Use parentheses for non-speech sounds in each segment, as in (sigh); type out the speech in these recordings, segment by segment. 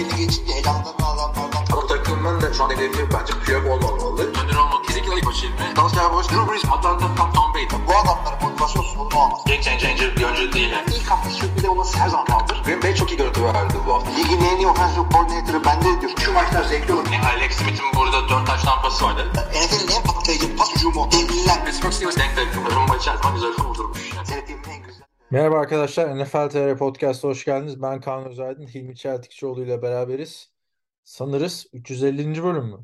belli geçince elanlarını alanlardan. Bu takımın da şu an hedefi bence Piyok olmamalı. Önder olmak kesinlikle ilk başı ilmi. Dallas Cowboys Drew Brees, Atlanta, Tom, Tom Brady. Bu adamların motivasyon sorunu olmaz. Game changer bir oyuncu değil. Yani. İlk hafta sürpriz olması her zaman kaldır. Green Bay çok iyi görüntü verdi bu hafta. Ligin en iyi offensive coordinator'ı bende diyor. Şu maçlar zevkli olur. Yani Alex Smith'in burada 4 taş tampası vardı. NFL'in en patlayıcı pas hücumu. Devliler. Pittsburgh Steelers denk denk. Rumba içerisinde güzel kurdurmuş. Yani. Merhaba arkadaşlar, NFL TR Podcast'a hoş geldiniz. Ben Kaan Özaydın, Hilmi Çeltikçioğlu ile beraberiz. Sanırız 350. bölüm mü?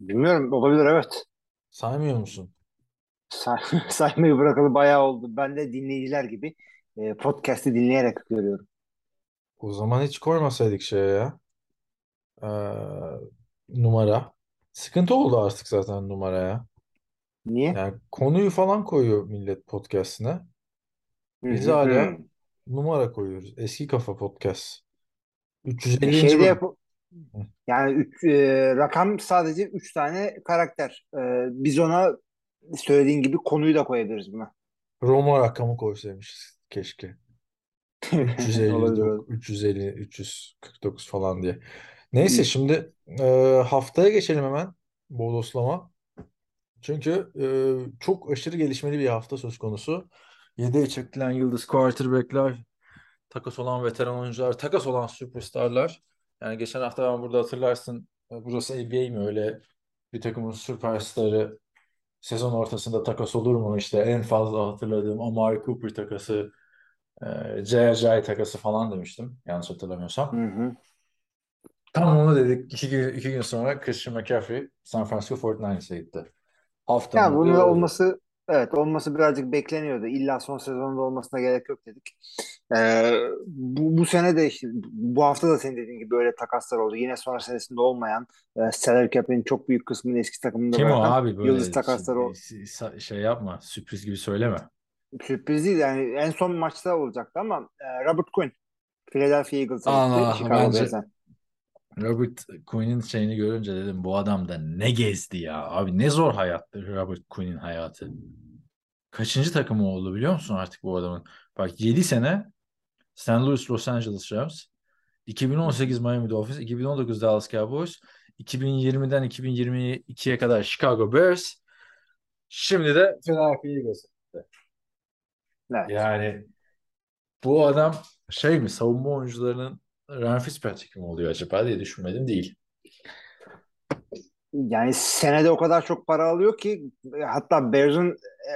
Bilmiyorum olabilir evet. Saymıyor musun? Say (laughs) saymayı bırakalı bayağı oldu. Ben de dinleyiciler gibi e, podcast'i dinleyerek görüyorum. O zaman hiç koymasaydık şeye ya. Ee, numara. Sıkıntı oldu artık zaten numaraya. Niye? Yani konuyu falan koyuyor millet podcast'ine. Hı Biz hı, hala hı. numara koyuyoruz. Eski Kafa Podcast. E, 350. Şeyde bölüm. yap yani üç, e, rakam sadece 3 tane karakter. E, biz ona söylediğin gibi konuyu da koyabiliriz buna. Roma rakamı koysaymışız keşke. (laughs) 350, Olabilir, olabilir. 350, 349 falan diye. Neyse Hı. şimdi e, haftaya geçelim hemen bodoslama. Çünkü e, çok aşırı gelişmeli bir hafta söz konusu. Yedeğe çekilen yıldız quarterback'ler, takas olan veteran oyuncular, takas olan süperstarlar. Yani geçen hafta ben burada hatırlarsın e, burası NBA mi öyle bir takımın süperstarı sezon ortasında takas olur mu? İşte en fazla hatırladığım Amari Cooper takası, e, J.J. takası falan demiştim. Yanlış hatırlamıyorsam. Hı hı. Tam onu dedik. İki gün, iki gün sonra Christian McCaffrey San Francisco 49ers'e gitti. Haftanın Ya bunun olması evet olması birazcık bekleniyordu. İlla son sezonda olmasına gerek yok dedik. Ee, bu, bu sene de işte bu hafta da senin dediğin gibi böyle takaslar oldu. Yine sonra senesinde olmayan e, salary cap'in çok büyük kısmını eski takımında Kim o abi böyle yıldız takasları oldu. şey, yapma. Sürpriz gibi söyleme. Sürpriz değil yani en son maçta olacaktı ama e, Robert Quinn Philadelphia Eagles'a gitti. Bence-. Robert Quinn'in şeyini görünce dedim bu adam da ne gezdi ya. Abi ne zor hayattı Robert Quinn'in hayatı. Kaçıncı takımı oldu biliyor musun artık bu adamın? Bak 7 sene St. Louis Los Angeles Rams, 2018 Miami Dolphins, 2019 Dallas Cowboys, 2020'den 2022'ye kadar Chicago Bears, şimdi de Philadelphia Eagles. Evet. Yani bu adam şey mi savunma oyuncularının Ryan Fitzpatrick mi oluyor acaba diye düşünmedim değil. Yani senede o kadar çok para alıyor ki hatta Bears'ın e,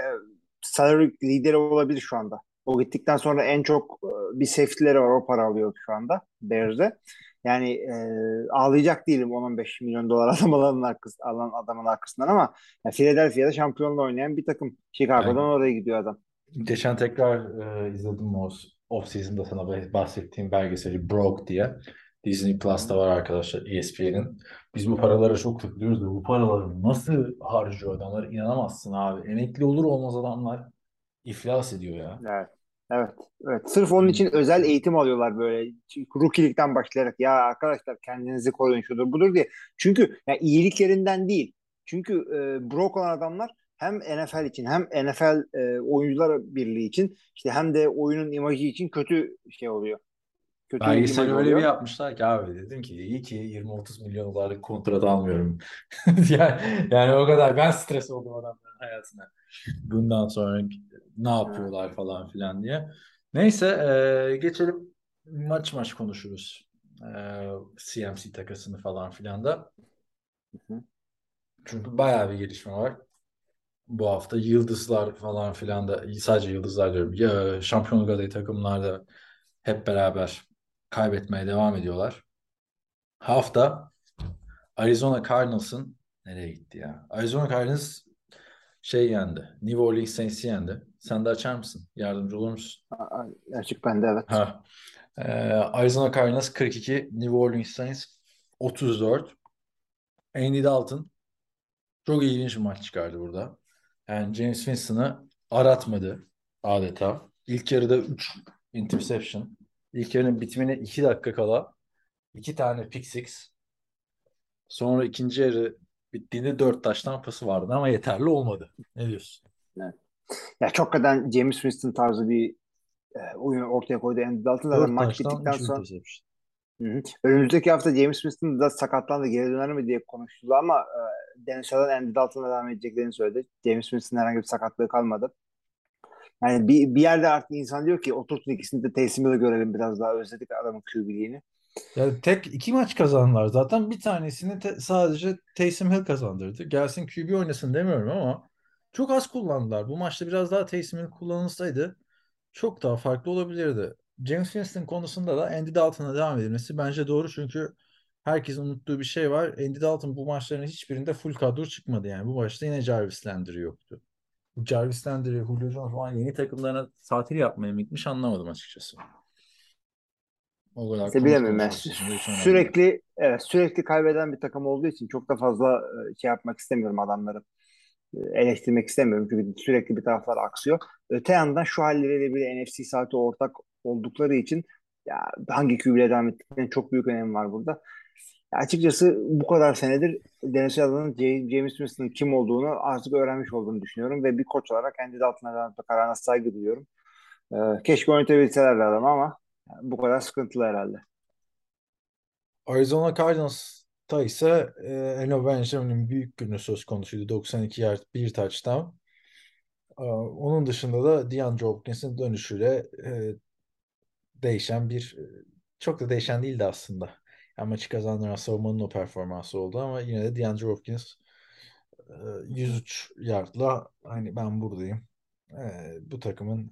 salary lideri olabilir şu anda. O gittikten sonra en çok e, bir safety'leri var o para alıyor şu anda Bears'de. Yani e, ağlayacak değilim 10-15 milyon dolar (laughs) adam alanın arkası, alan adamın arkasından ama yani Philadelphia'da şampiyonla oynayan bir takım. Chicago'dan Aynen. oraya gidiyor adam. Geçen tekrar e, izledim o off-season'da sana bahsettiğim belgeseli Broke diye. Disney Plus'ta var arkadaşlar ESPN'in. Biz bu paralara çok takılıyoruz da bu paraları nasıl harcıyor adamlar inanamazsın abi. Emekli olur olmaz adamlar iflas ediyor ya. Evet. Evet. Evet. Sırf onun için özel eğitim alıyorlar böyle. Rookie'likten başlayarak ya arkadaşlar kendinizi koruyun şudur budur diye. Çünkü ya iyiliklerinden değil. Çünkü e, broke olan adamlar hem NFL için hem NFL e, oyuncular birliği için işte hem de oyunun imajı için kötü şey oluyor. Kötü Belgeseli imaj öyle oluyor. bir yapmışlar ki abi dedim ki iyi ki 20-30 milyon dolarlık kontrat almıyorum. (laughs) yani, yani o kadar ben stres oldum adamların hayatına. Bundan sonra ne yapıyorlar falan filan diye. Neyse e, geçelim maç maç konuşuruz. E, CMC takasını falan filan da. Çünkü bayağı bir gelişme var. Bu hafta yıldızlar falan filan da sadece yıldızlar diyorum. Ya, şampiyonluk adayı takımlar da hep beraber kaybetmeye devam ediyorlar. Hafta Arizona Cardinals'ın nereye gitti ya? Arizona Cardinals şey yendi. New Orleans Saints'i yendi. Sen de açar mısın? Yardımcı olur musun? Açık bende evet. Ha. Ee, Arizona Cardinals 42, New Orleans Saints 34. Andy Dalton çok ilginç bir maç çıkardı burada. Yani James Winston'ı aratmadı adeta. İlk yarıda 3 interception. İlk yarının bitimine 2 dakika kala 2 tane pick six. Sonra ikinci yarı bittiğinde 4 taştan pası vardı ama yeterli olmadı. Ne diyorsun? Ya çok kadar James Winston tarzı bir e, oyun ortaya koydu Andy Dalton. Zaten 4 maç bittikten 3 sonra interception. Hı hı. Önümüzdeki hafta James Winston da sakatlandı geri döner mi diye konuşuldu ama e, Dennis Allen Andy Dalton'a devam edeceklerini söyledi. James Winston herhangi bir sakatlığı kalmadı. Yani bir, bir yerde artık insan diyor ki oturtun ikisini de Taysom Hill'i görelim biraz daha özledik adamın QB'liğini. Yani tek iki maç kazandılar zaten. Bir tanesini te- sadece Taysom Hill kazandırdı. Gelsin QB oynasın demiyorum ama çok az kullandılar. Bu maçta biraz daha Taysom Hill kullanılsaydı çok daha farklı olabilirdi. James Winston konusunda da Andy Dalton'a devam edilmesi bence doğru çünkü herkesin unuttuğu bir şey var. Andy Dalton bu maçların hiçbirinde full kadro çıkmadı yani. Bu maçta yine Jarvis Landry yoktu. Bu Jarvis Landry, Julio Jones falan yeni takımlarına tatil yapmaya mı gitmiş anlamadım açıkçası. O kadar İşte bilemiyorum ben. Sürekli evet, sürekli kaybeden bir takım olduğu için çok da fazla e, şey yapmak istemiyorum adamları. E, Eleştirmek istemiyorum çünkü sürekli bir taraflar aksıyor. Öte yandan şu halleriyle bile NFC saati ortak oldukları için ya hangi QB'yle devam ettiklerinin çok büyük önemi var burada. Açıkçası bu kadar senedir Dennis Allen'ın James Winston'ın kim olduğunu artık öğrenmiş olduğunu düşünüyorum ve bir koç olarak Andy Dalton'a kararına saygı duyuyorum. Ee, keşke oynatabilselerdi adamı ama bu kadar sıkıntılı herhalde. Arizona Cardinals'ta ise e, Eno Benjamin'in büyük günü söz konusuydu. 92 yard, bir touchdown. E, onun dışında da DeAndre Hopkins'in dönüşüyle e, değişen bir e, çok da değişen değildi aslında. Yani maçı kazandıran savunmanın o performansı oldu ama yine de DeAndre Hopkins e, 103 yardla hani ben buradayım. Bu takımın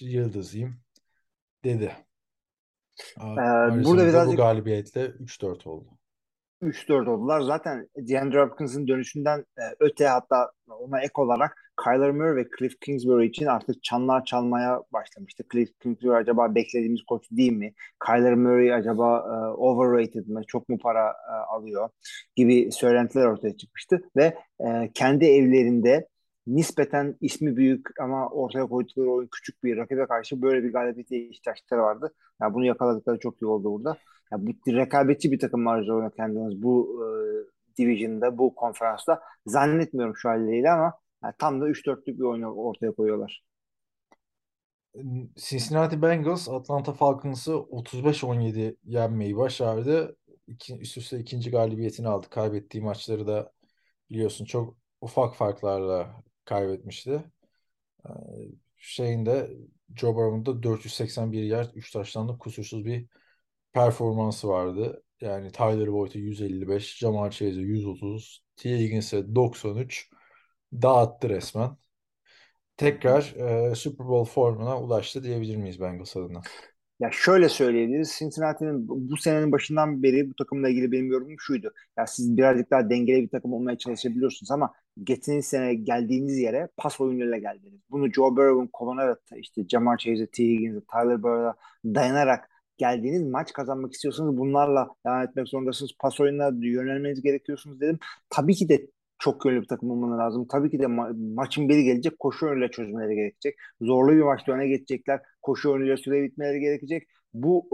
yıldızıyım dedi. Ee, Arizona'da burada bu birazcık galibiyetle 3-4 oldu. 3-4 oldular. Zaten DeAndre Hopkins'in dönüşünden öte hatta ona ek olarak Kyler Murray ve Cliff Kingsbury için artık çanlar çalmaya başlamıştı. Cliff Kingsbury acaba beklediğimiz koç değil mi? Kyler Murray acaba e, overrated mi? Çok mu para e, alıyor? Gibi söylentiler ortaya çıkmıştı ve e, kendi evlerinde nispeten ismi büyük ama ortaya koydukları oyun küçük bir rakibe karşı böyle bir galibiyete ihtiyaçları vardı. Yani bunu yakaladıkları çok iyi oldu burada. Yani bu rekabetçi bir takım var Arizona Cardinals bu e, division'da, bu konferansta. Zannetmiyorum şu haliyle ama yani tam da 3-4'lük bir oyun ortaya koyuyorlar. Cincinnati Bengals Atlanta Falcons'ı 35-17 yenmeyi başardı. İki, üst üste ikinci galibiyetini aldı. Kaybettiği maçları da biliyorsun çok ufak farklarla kaybetmişti. Ee, şeyinde Joe Burrow'un 481 yard 3 taştanlık kusursuz bir performansı vardı. Yani Tyler Boyd'a 155, Jamal Chase'e 130, T. Higgins'e 93 dağıttı resmen. Tekrar e, Super Bowl formuna ulaştı diyebilir miyiz Bengals adına? Ya şöyle söyleyebiliriz. Cincinnati'nin bu senenin başından beri bu takımla ilgili benim yorumum şuydu. Ya siz birazcık daha dengeli bir takım olmaya çalışabiliyorsunuz ama geçen sene geldiğiniz yere pas oyunuyla geldiniz. Bunu Joe Burrow'un koluna işte Jamar Chase'e, T. Higgins'e, Tyler Boyd'a dayanarak geldiğiniz maç kazanmak istiyorsanız bunlarla devam etmek zorundasınız. Pas oyununa yönelmeniz gerekiyorsunuz dedim. Tabii ki de çok yönlü bir takım olmaları lazım. Tabii ki de ma- maçın biri gelecek koşu oyunuyla çözmeleri gerekecek. Zorlu bir maçta öne geçecekler. Koşu oyunuyla süre bitmeleri gerekecek. Bu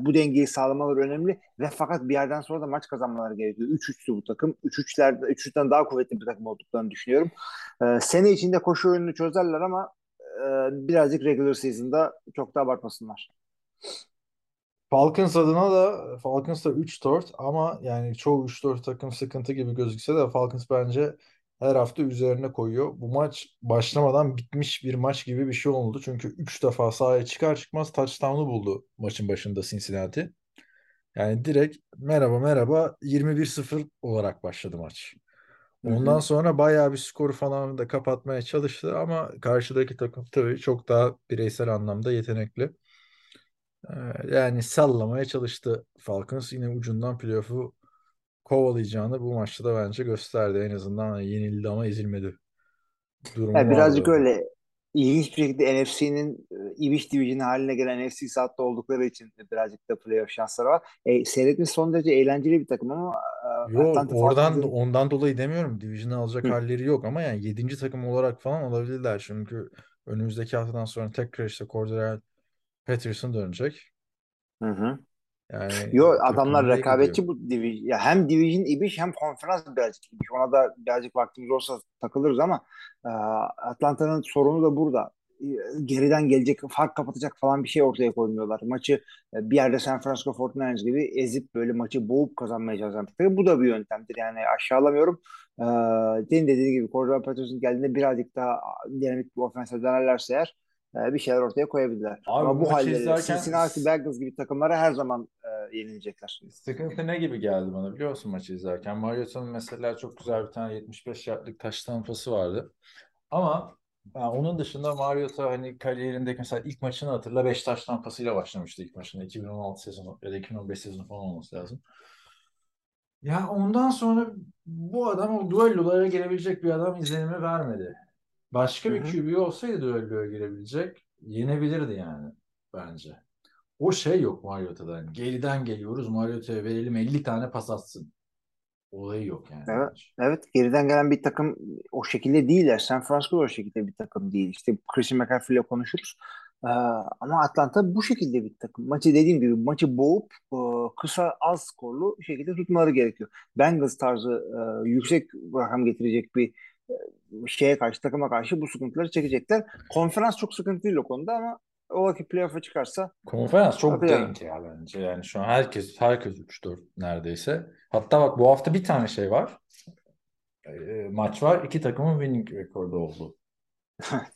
e, bu dengeyi sağlamaları önemli ve fakat bir yerden sonra da maç kazanmaları gerekiyor. 3-3'tü bu takım. 3-3'ler 3-3'ten daha kuvvetli bir takım olduklarını düşünüyorum. E, sene içinde koşu oyununu çözerler ama e, birazcık regular season'da çok da abartmasınlar. Falcons adına da Falcons da 3-4 ama yani çoğu 3-4 takım sıkıntı gibi gözükse de Falcons bence her hafta üzerine koyuyor. Bu maç başlamadan bitmiş bir maç gibi bir şey oldu. Çünkü 3 defa sahaya çıkar çıkmaz touchdown'u buldu maçın başında Cincinnati. Yani direkt merhaba merhaba 21-0 olarak başladı maç. Ondan sonra bayağı bir skoru falan da kapatmaya çalıştı ama karşıdaki takım tabii çok daha bireysel anlamda yetenekli. Yani sallamaya çalıştı Falcons. Yine ucundan playoff'u kovalayacağını bu maçta da bence gösterdi. En azından yenildi ama ezilmedi. Durumu yani birazcık vardı. öyle ilginç bir şekilde NFC'nin ibiş division haline gelen NFC South'ta oldukları için birazcık da playoff şansları var. E, seyretmiş son derece eğlenceli bir takım ama Yok Atlanta oradan Falcons'ın ondan dolayı demiyorum. Division'ı alacak Hı. halleri yok ama yani 7. takım olarak falan olabilirler. Çünkü önümüzdeki haftadan sonra tekrar işte Cordell Patterson dönecek. Hı hı. Yani Yo adamlar gidiyor. rekabetçi bu division. Ya hem division ibiş hem konferans birazcık ibiş. Ona da birazcık vaktimiz olsa takılırız ama e, Atlanta'nın sorunu da burada. e, geriden gelecek, fark kapatacak falan bir şey ortaya koymuyorlar. Maçı e, bir yerde San Francisco 49ers gibi ezip böyle maçı boğup kazanmaya çalışan. Bu da bir yöntemdir. Yani aşağılamıyorum. Ee, senin dediğin gibi Cordell Patterson geldiğinde birazcık daha dinamik bir ofense dönerlerse eğer e, bir şeyler ortaya koyabilirler. Abi Ama bu halde izlerken- Cincinnati Bengals gibi takımlara her zaman e, yenilecekler. Sıkıntı ne gibi geldi bana biliyor musun maçı izlerken? Mariota'nın mesela çok güzel bir tane 75 yardlık taş tampası vardı. Ama yani onun dışında Mariota hani kariyerindeki mesela ilk maçını hatırla 5 taş tampasıyla başlamıştı ilk maçında. 2016 sezonu ya da 2015 sezonu falan olması lazım. Ya ondan sonra bu adam o duellolara girebilecek bir adam izlenimi vermedi. Başka bir Hı hı. QB olsaydı düelloya girebilecek yenebilirdi yani bence. O şey yok Mariota'da. Yani geriden geliyoruz Mariota'ya verelim 50 tane pas atsın. Olayı yok yani. Evet. Evet geriden gelen bir takım o şekilde değiller. San Francisco o şekilde bir takım değil. İşte Christian McCaffrey ile konuşuruz. Ee, ama Atlanta bu şekilde bir takım. Maçı dediğim gibi maçı boğup e, kısa az skorlu şekilde tutmaları gerekiyor. Bengals tarzı e, yüksek rakam getirecek bir şeye karşı takıma karşı bu sıkıntıları çekecekler. Konferans çok sıkıntı değil o konuda ama ola ki playoff'a çıkarsa Konferans çok denk ya bence. Yani şu an herkes herkes 3-4 neredeyse. Hatta bak bu hafta bir tane şey var. Ee, maç var. İki takımın winning rekordu oldu. (laughs)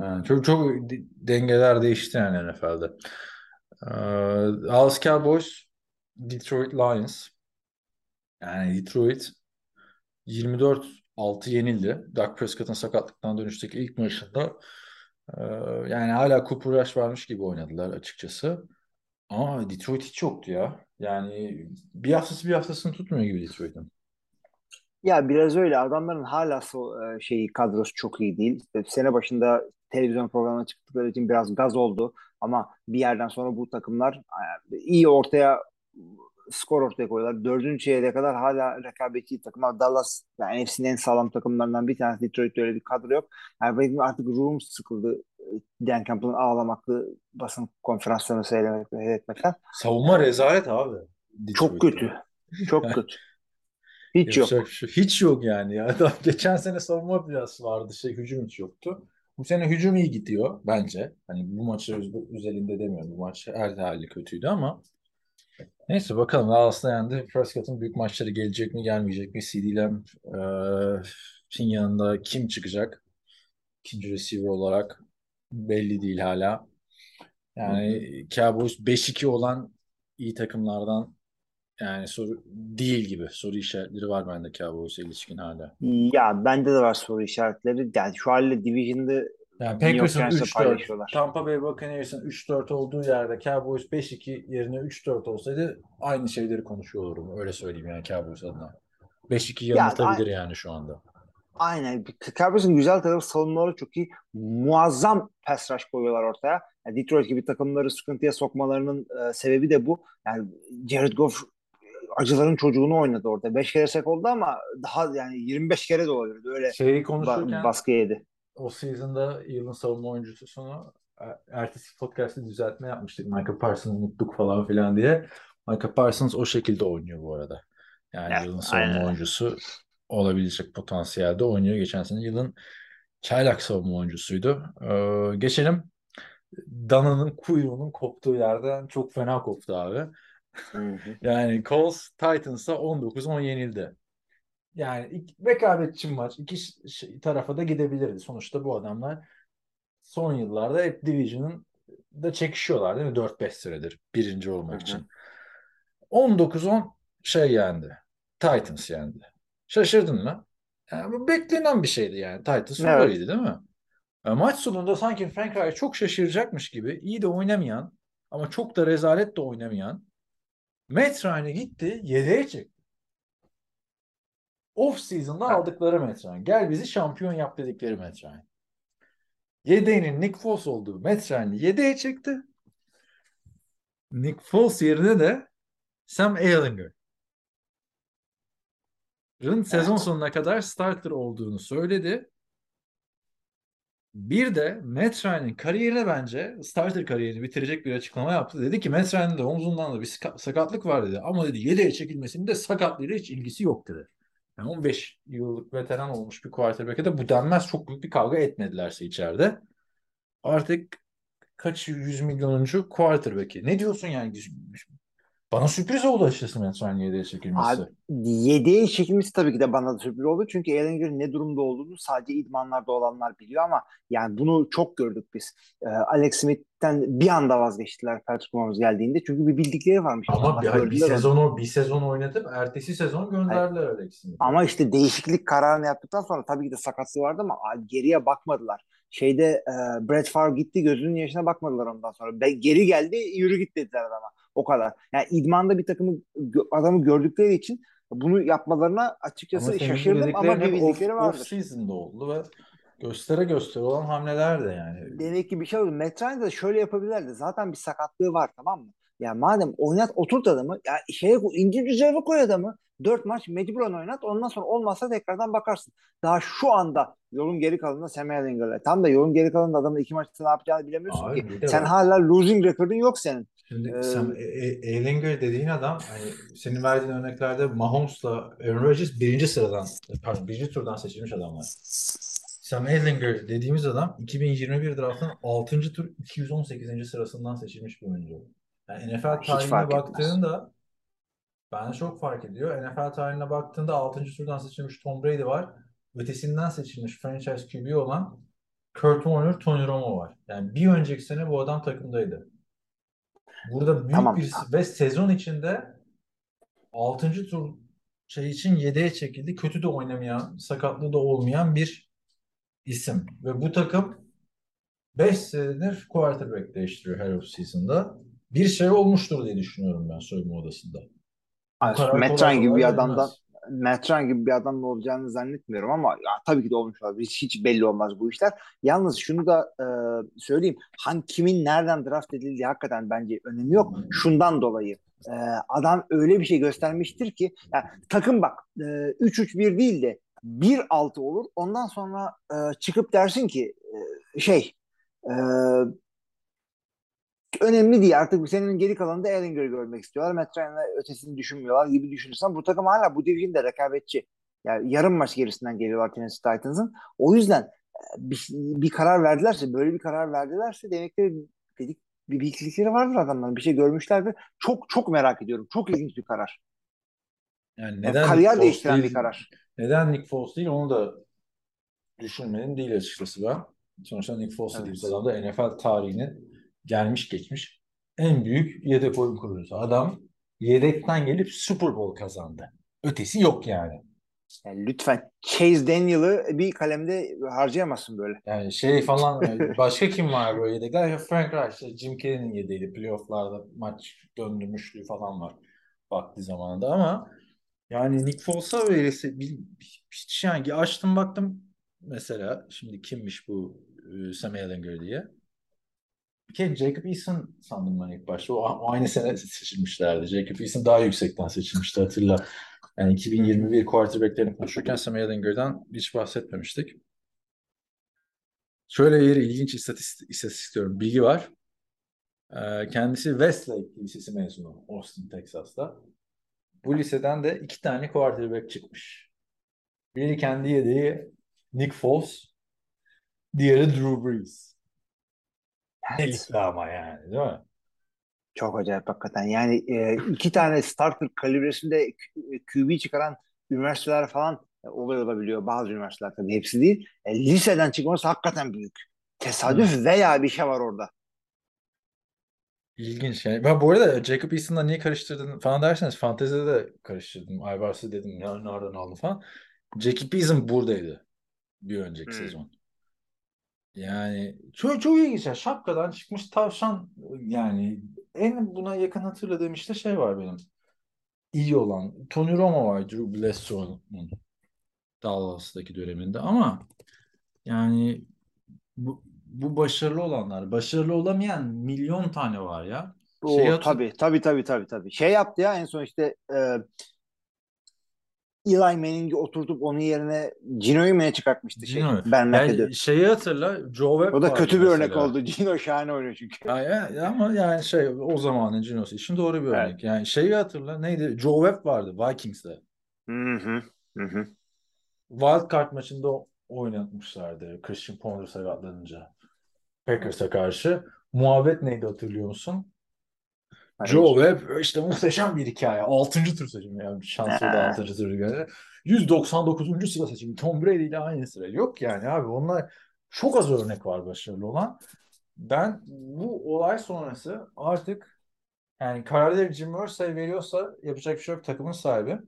Yani çok çok de- dengeler değişti yani NFL'de. Ee, Dallas Cowboys, Detroit Lions. Yani Detroit 24-6 yenildi. Dak Prescott'ın sakatlıktan dönüşteki ilk maçında e, yani hala Cooper Rush varmış gibi oynadılar açıkçası. Ama Detroit hiç yoktu ya. Yani bir haftası bir haftasını tutmuyor gibi Detroit'in. Ya biraz öyle adamların hala şeyi kadrosu çok iyi değil. Sene başında televizyon programına çıktıkları için biraz gaz oldu ama bir yerden sonra bu takımlar e, iyi ortaya skor ortaya koyuyorlar. Dördüncü çeyreğe kadar hala rekabetçi takımlar. Dallas yani NFC'nin en sağlam takımlarından bir tanesi. Detroit'te öyle bir kadro yok. Benim artık ruhum sıkıldı. e, Dan Campbell'ın ağlamaklı basın konferanslarını seyretmek- seyretmekten. Savunma rezalet abi. Çok Detroit'te. kötü. Çok (laughs) kötü. Hiç yok. Bir şey- Hiç yok yani ya. (laughs) Geçen sene savunma biraz vardı. Şey, hücum hiç yoktu. Bu sene hücum iyi gidiyor bence. Hani bu maçı öz- özelinde demiyorum. Bu maç her hali kötüydü ama neyse bakalım. Dallas'ta yendi. Prescott'ın büyük maçları gelecek mi gelmeyecek mi? CD Lamb eee, yanında kim çıkacak? İkinci receiver olarak belli değil hala. Yani Cowboys 5-2 olan iyi takımlardan yani soru değil gibi. Soru işaretleri var bende Cowboys'a ilişkin hala. Ya bende de var soru işaretleri. Yani şu halde Division'da Yani Packers'ın Giants'la 3-4, paylaşıyorlar. Tampa Bay Buccaneers'ın 3-4 olduğu yerde Cowboys 5-2 yerine 3-4 olsaydı aynı şeyleri konuşuyor olurum. Öyle söyleyeyim yani Cowboys adına. 5-2 Ya, yanıltabilir yani şu anda. Aynen. Cowboys'un güzel tarafı savunmaları çok iyi. Muazzam pass rush koyuyorlar ortaya. Yani Detroit gibi takımları sıkıntıya sokmalarının e, sebebi de bu. Yani Jared Goff acıların çocuğunu oynadı orada. 5 kere sek oldu ama daha yani 25 kere de olabilirdi. Öyle Şeyi ba- konuşurken baskı yedi. O season'da yılın savunma oyuncusunu e- ertesi podcast'te düzeltme yapmıştık. Michael Parsons unuttuk falan filan diye. Michael Parsons o şekilde oynuyor bu arada. Yani Evet, yılın savunma aynen. oyuncusu olabilecek potansiyelde oynuyor. Geçen sene yılın çaylak savunma oyuncusuydu. Ee, geçelim. Dana'nın kuyruğunun koptuğu yerden çok fena koptu abi. Yani Colts Titans'a 19-10 yenildi. Yani iki, rekabetçi maç. İki şey- tarafa da gidebilirdi. Sonuçta bu adamlar son yıllarda hep Division'ın da çekişiyorlar değil mi? 4-5 süredir birinci olmak Hı hı. için. 19-10 şey yendi. Titans yendi. Şaşırdın mı? Yani bu beklenen bir şeydi yani. Titans Evet. favoriydi değil mi? E, maç sonunda sanki Frank Reich çok şaşıracakmış gibi iyi de oynamayan ama çok da rezalet de oynamayan Matt Ryan'ı gitti yedeğe çekti. Off season'da Evet. aldıkları Matt Ryan. Gel bizi şampiyon yap dedikleri Matt Ryan. Yedeğinin Nick Foles olduğu Matt Ryan'ı yedeğe çekti. Nick Foles yerine de Sam Ehlinger. sezon sonuna kadar starter olduğunu söyledi. Bir de Matt Ryan'ın kariyerine bence starter kariyerini bitirecek bir açıklama yaptı. Dedi ki Matt Ryan'ın da omzundan da bir saka- sakatlık var dedi. Ama dedi yedeğe çekilmesinin de sakatlığıyla hiç ilgisi yok dedi. Yani 15 yıllık veteran olmuş bir quarterback'e de bu denmez çok büyük bir kavga etmedilerse içeride. artık kaç yüz milyonuncu quarterback'i. Ne diyorsun yani? Bana sürpriz oldu açıkçası Matt Ryan yedeğe çekilmesi. Abi, yedeğe çekilmesi tabii ki de bana da sürpriz oldu. Çünkü Ehlinger'in ne durumda olduğunu sadece idmanlarda olanlar biliyor ama yani bunu çok gördük biz. Ee, Alex Smith'ten bir anda vazgeçtiler Patrick Mahomes geldiğinde. Çünkü bir bildikleri varmış. Ama Adamlar bir, bir gördüler onu. sezon bir sezon oynatıp ertesi sezon gönderdiler Alex Smith'i. Ama işte değişiklik kararını yaptıktan sonra tabii ki de sakatlığı vardı ama geriye bakmadılar. Şeyde e, Brett Favre gitti gözünün yaşına bakmadılar ondan sonra. Be, geri geldi yürü git dediler adama. O kadar. Yani idmanda bir takımı adamı gördükleri için bunu yapmalarına açıkçası Ama şaşırdım ama bir bildikleri vardır. off season'da oldu ve göstere göstere olan hamleler de yani. Demek ki bir şey oldu. Matt Ryan da şöyle yapabilirdi. Zaten bir sakatlığı var tamam mı? Ya madem oynat oturt adamı ya şeye ince düzeye koy adamı. Dört maç mecburen oynat. Ondan sonra olmazsa tekrardan bakarsın. Daha şu anda yolun geri kalanında Sam Ellinger'le. Tam da yolun geri kalanında adamın iki maçta ne yapacağını bilemiyorsun Abi ki. de Sen hala losing record'un yok senin. Şimdi Ee, sen E- E- dediğin adam hani senin verdiğin örneklerde Mahomes'la Aaron Rodgers birinci sıradan pardon birinci turdan seçilmiş adamlar. Sam Ehlinger dediğimiz adam 2021 draftının 6. tur 218. sırasından seçilmiş bir oyuncu. Yani NFL tarihine etmez. baktığında bence çok fark ediyor. NFL tarihine baktığında 6. turdan seçilmiş Tom Brady var. Ötesinden seçilmiş franchise QB olan Kurt Warner, Tony Romo var. Yani bir önceki sene bu adam takımdaydı. Burada büyük Tamam. bir ve sezon içinde 6. tur şey için yedeğe çekildi. Kötü de oynamayan, sakatlığı da olmayan bir isim. Ve bu takım 5 senedir quarterback değiştiriyor her offseason'da. Bir şey olmuştur diye düşünüyorum ben soyunma odasında. Kolay Ryan gibi bir adamdan Matt Ryan gibi bir adamla olacağını zannetmiyorum ama ya, tabii ki de olmuş olabilir. Hiç, hiç belli olmaz bu işler. Yalnız şunu da e, söyleyeyim. Han kimin nereden draft edildiği hakikaten bence önemi yok. Şundan dolayı. e, adam öyle bir şey göstermiştir ki yani, takım bak e, 3-3-1 değil de 1-6 olur. Ondan sonra e, çıkıp dersin ki e, şey e, önemli değil. Artık senin geri kalanında Ellinger'ı görmek istiyorlar. Matt Ryan'la ötesini düşünmüyorlar gibi düşünürsen bu takım hala bu division'da rekabetçi. Yani yarım maç gerisinden geliyorlar Tennessee Titans'ın. O yüzden e, bir, bir karar verdilerse, böyle bir karar verdilerse demek ki dedik bir bildikleri vardır adamların. Bir şey görmüşlerdir. Çok çok merak ediyorum. Çok ilginç bir karar. Yani Yani neden Nick kariyer değiştiren değil, bir karar. neden Nick Foles değil onu da düşünmedim değil açıkçası ben. Sonuçta Nick Foles dediğimiz Evet. adam da NFL tarihinin gelmiş geçmiş en büyük yedek oyun kurucusu. Adam yedekten gelip Super Bowl kazandı. Ötesi yok yani. Yani lütfen Chase Daniel'ı bir kalemde harcayamazsın böyle. Yani şey falan (laughs) başka kim var böyle yedekler? Frank Reich, Jim Kelly'nin yedeğiydi. Playoff'larda maç döndürmüşlüğü falan var vakti zamanında ama yani Nick Foles'a verirse bil- hiç yani açtım baktım mesela şimdi kimmiş bu e, Sam Ehlinger diye. Kere Jacob Eason sandım ben ilk başta. O, o aynı sene seçilmişlerdi. Jacob Eason daha yüksekten seçilmişti hatırla. Yani 2021 quarterback'lerini konuşurken Sam Ehlinger'dan hiç bahsetmemiştik. Şöyle bir ilginç istatistik, istatistik diyorum. Bilgi var. Ee, kendisi Westlake Lisesi mezunu Austin, Texas'ta. Bu liseden de iki tane quarterback çıkmış. Biri kendi yedeği Nick Foles, diğeri Drew Brees. Ne lise ama yani değil mi? Çok acayip hakikaten. Yani e, iki tane starter kalibresinde QB çıkaran üniversiteler falan e, olay olabiliyor. Bazı üniversiteler tabii hepsi değil. E, liseden çıkması hakikaten büyük. Tesadüf veya bir şey var orada. İlginç yani. Ben bu arada Jacob Eason'la niye karıştırdın falan derseniz fantezide de karıştırdım. Aybars'ı dedim nereden aldı falan. Jacob Eason buradaydı bir önceki Hmm. sezon. Yani çok çok ilginç ya. Şapkadan çıkmış tavşan yani en buna yakın hatırladığım işte şey var benim. İyi olan Tony Romo var Drew Bledsoe'nun Dallas'taki döneminde ama yani bu, bu başarılı olanlar. Başarılı olamayan milyon tane var ya. O, Şey hatır- tabii tabii tabii tabii tabii. Şey yaptı ya en son işte e, Eli Manning'i oturtup onun yerine Gino'yu mu ne çıkartmıştı şey? Ben. Yani şeyi hatırla Joe Webb O da kötü bir örnek oldu. (laughs) Gino şahane oynuyor çünkü. Ya, ya- ama yani şey o zamanın Gino'su için doğru bir Evet. örnek. Yani şeyi hatırla neydi? Joe Webb vardı Vikings'te. Hı hı. Hı hı. Wild Card maçında oynatmışlardı Christian Ponder sakatlanınca. Packers'a karşı. Muhabbet neydi hatırlıyor musun? Hayır. Joe Webb işte muhteşem bir hikaye. 6. tur seçimi yani şanslı da. 6. tur yani. 199. sıra seçimi. Tom Brady ile aynı sıra. Yok yani abi onlar çok az örnek var başarılı olan. Ben bu olay sonrası artık yani kararları Jim Irsay veriyorsa yapacak bir şey yok takımın sahibi.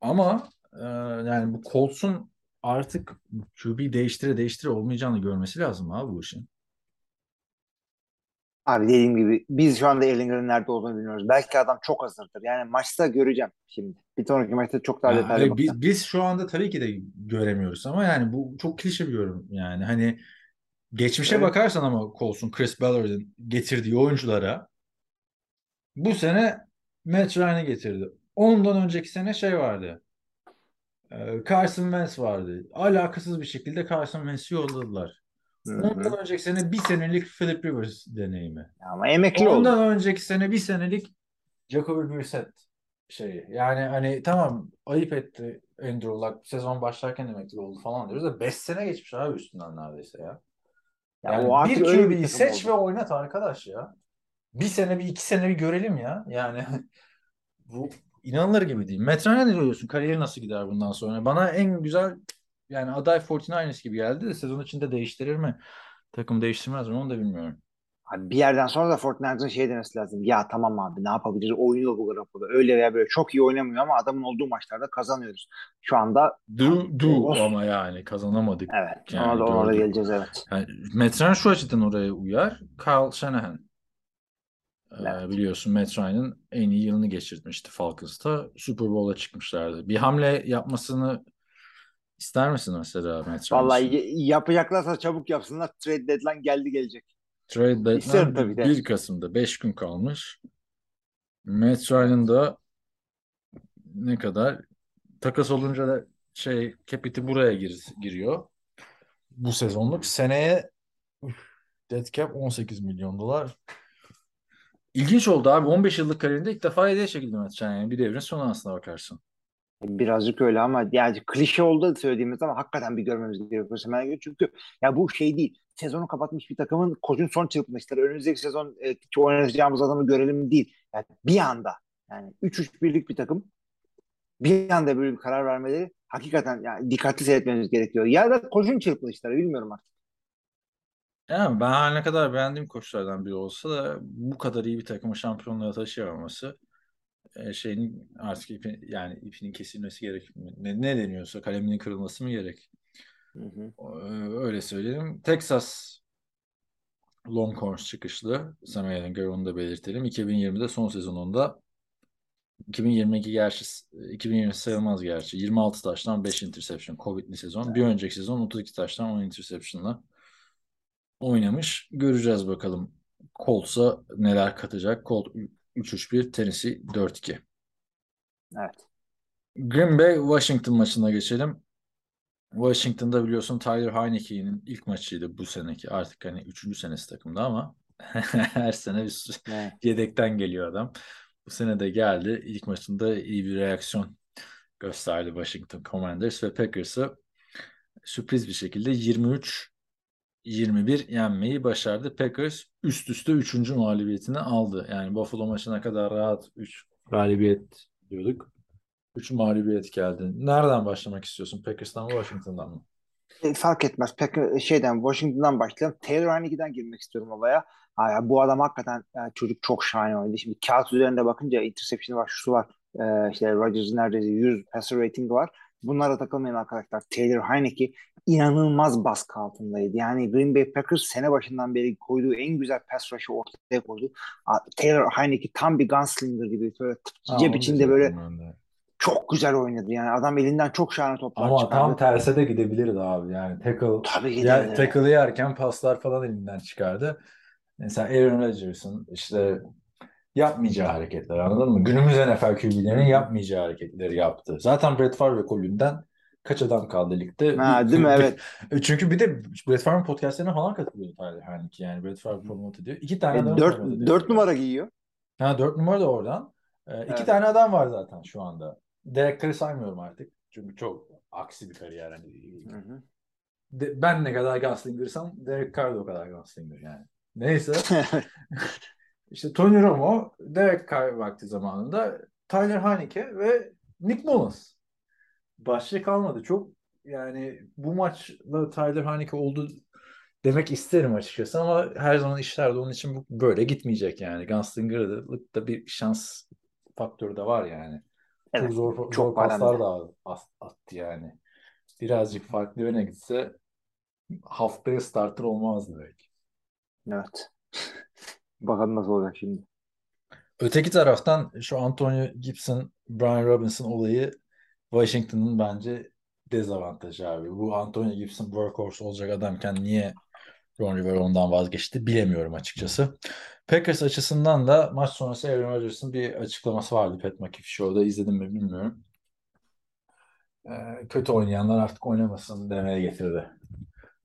Ama e, yani bu Colts'un artık QB değiştire değiştire olmayacağını görmesi lazım abi bu işin. Abi dediğim gibi biz şu anda Ellinger'ın nerede olduğunu bilmiyoruz. Belki adam çok hazırdır. Yani maçta göreceğim şimdi. Bir sonraki maçta çok daha detaylı bakacağım. biz, biz şu anda tabii ki de göremiyoruz ama yani bu çok klişe bir yorum yani hani geçmişe Evet. bakarsan ama Colts'un Chris Ballard'ın getirdiği oyunculara bu sene Matt Ryan'ı getirdi. Ondan önceki sene şey vardı. Ee, Carson Wentz vardı. Alakasız bir şekilde Carson Wentz'i yolladılar. Ondan önceki sene bir senelik Philip Rivers deneyimi. Ama emekli oldu. Ondan önceki sene bir senelik Jacoby Brissett şeyi. Yani hani tamam ayıp etti Andrew Luck sezon başlarken emekli oldu falan diyoruz da 5 sene geçmiş abi üstünden neredeyse ya. Ya Yani o bir QB'yi seç oldu. ve oynat arkadaş ya. Bir sene bir iki sene bir görelim ya. Yani (laughs) bu inanılır gibi değil. Matt Ryan'a ne diyorsun? Kariyeri nasıl gider bundan sonra? Bana en güzel yani aday 49ers gibi geldi de sezon içinde değiştirir mi? Takım değiştirmez mi? Onu da bilmiyorum. Abi bir yerden sonra da Fortnite'ın şey demesi lazım. Ya tamam abi ne yapabiliriz? Oynuyor bu Garoppolo. Öyle veya böyle çok iyi oynamıyor ama adamın olduğu maçlarda kazanıyoruz. Şu anda do Of. ama yani kazanamadık. evet Yani ona da, ona da gördük. geleceğiz evet. Yani Matt Ryan şu açıdan oraya uyar. Kyle Shanahan. Ee, Evet. biliyorsun Matt Ryan'ın en iyi yılını geçirmişti Falcons'ta. Super Bowl'a çıkmışlardı. Bir hamle yapmasını ister misin mesela Matt Vallahi y- yapacaklarsa çabuk yapsınlar. Trade deadline geldi gelecek. Trade İsterim deadline tabii de. 1 Kasım'da 5 gün kalmış. Matt Ryan'ın da ne kadar takas olunca da şey capit'i buraya gir, giriyor. Bu sezonluk. Seneye üf, dead cap 18 milyon dolar. İlginç oldu abi. 15 yıllık kariyerinde ilk defa hediye çekildi Matt Ryan. Yani bir devrin sonu aslına bakarsın. Birazcık öyle ama yani klişe oldu söylediğimiz ama hakikaten bir görmemiz gerekiyor. Hemen göre. Çünkü ya bu şey değil. Sezonu kapatmış bir takımın koçun son çırpınışları. Önümüzdeki sezon e, oynayacağımız adamı görelim değil. Yani bir anda yani 3-3 birlik bir takım bir anda böyle bir karar vermeleri hakikaten yani dikkatli seyretmemiz gerekiyor. Ya da koçun çırpınışları bilmiyorum artık. Yani ben her ne kadar beğendiğim koçlardan biri olsa da bu kadar iyi bir takımı şampiyonluğa taşıyamaması şeyin artık ipi, yani ipinin kesilmesi gerek. Ne, ne deniyorsa kaleminin kırılması mı gerek? Hı hı. Ee, Öyle söyleyelim. Texas Longhorns çıkışlı. Sam Ehlinger onu da belirtelim. 2020'de son sezonunda 2022 gerçi 2020 sayılmaz gerçi. 26 taştan 5 interception. Covid'li sezon. Bir önceki sezon 32 taştan 10 interception'la oynamış. Göreceğiz bakalım. Colts'a neler katacak. Colt 3-3-1, Tennessee 4-2. Evet. Green Bay Washington maçına geçelim. Washington'da biliyorsun Tyler Heineke'nin ilk maçıydı bu seneki. Artık hani üçüncü senesi takımda ama (laughs) her sene bir Evet. yedekten geliyor adam. Bu sene de geldi. İlk maçında iyi bir reaksiyon gösterdi Washington Commanders ve Packers'ı sürpriz bir şekilde 23-21 yenmeyi başardı. Packers üst üste 3. mağlubiyetini aldı. Yani Buffalo maçına kadar rahat 3 galibiyet diyorduk. 3 mağlubiyet geldi. Nereden başlamak istiyorsun? Packers'tan mı Washington'dan mı? E, fark etmez. Pek şeyden Washington'dan başlayalım. Taylor Heinicke'den girmek istiyorum olaya. Ha, bu adam hakikaten yani çocuk çok şahane oynadı. Şimdi kağıt üzerinde bakınca interception var, şusu var. Ee, işte Rodgers'ın neredeyse 100 passer rating var. Bunlara takılmayın arkadaşlar. Taylor Heineke inanılmaz baskı altındaydı. Yani Green Bay Packers sene başından beri koyduğu en güzel pass rush'ı ortaya koydu. Taylor Heineke tam bir gunslinger gibi. Böyle cep içinde böyle çok güzel oynadı. Yani adam elinden çok şahane toplar Ama çıkardı. tam terse de gidebilirdi abi. Yani tackle Tabii de. tackle'ı yerken paslar falan elinden çıkardı. Mesela Aaron Rodgers'ın işte yapmayacağı hareketler anladın mı? Günümüz NFL QB'lerinin yapmayacağı hareketleri yaptı. Zaten Brett Favre ve Colin'den kaç adam kaldı ligde? Ha, değil mi? Evet. Çünkü bir de Brett Favre'ın podcastlerine falan katılıyordu Tyler Heineke. Yani Brett Favre promote ediyor. İki tane E, adam dört, dört numara giyiyor. Ha dört numara da oradan. Ee, iki Evet. tane adam var zaten şu anda. Derek Carr'ı saymıyorum artık. Çünkü çok aksi bir kariyer. Hani Hı hı. de- ben ne kadar Gunslinger'sam Derek Carr da o kadar Gunslinger yani. Neyse. (laughs) İşte Tony Romo, Derek Carr vakti zamanında Tyler Haneke ve Nick Mullins. Başka kalmadı. Çok yani bu maçla Tyler Haneke oldu demek isterim açıkçası ama her zaman işler de onun için bu böyle gitmeyecek yani. Gunslinger'lıkta bir şans faktörü de var yani. Evet, çok zor, çok zor paslar da at- attı yani. Birazcık farklı yöne gitse haftaya starter olmazdı belki. Evet. (laughs) Bakalım nasıl olacak şimdi. Öteki taraftan şu Antonio Gibson, Brian Robinson olayı Washington'ın bence dezavantajı abi. Bu Antonio Gibson workhorse olacak adamken niye Ron Rivera ondan vazgeçti bilemiyorum açıkçası. Packers açısından da maç sonrası Aaron Rodgers'ın bir açıklaması vardı Pat McAfee Show'da. izledim mi bilmiyorum. Ee, kötü oynayanlar artık oynamasın demeye getirdi.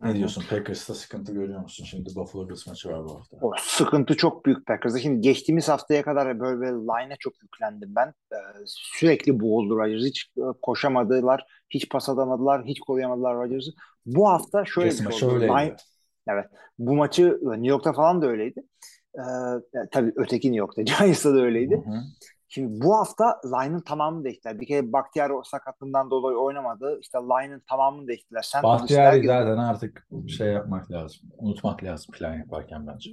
Ne diyorsun? Packers'ta sıkıntı görüyor musun? Şimdi Buffalo Bills maçı var bu hafta. O sıkıntı çok büyük Packers'da. Şimdi geçtiğimiz haftaya kadar böyle, böyle line'e çok yüklendim ben. Ee, sürekli boğuldu Rodgers. Hiç e, koşamadılar, hiç pas atamadılar, hiç koruyamadılar Rodgers'ı. Bu hafta şöyle Jesse bir şey oldu. Line, evet. Bu maçı e, New York'ta falan da öyleydi. Ee, yani tabii öteki New York'ta. (laughs) Giants'ta da öyleydi. Hı hı. Şimdi bu hafta line'ın tamamını değiştiler. Bir kere Bakhtiari o sakatlığından dolayı oynamadı. İşte line'ın tamamını değiştiler. Sen Bahtiyari zaten artık şey yapmak lazım. Unutmak lazım plan yaparken bence.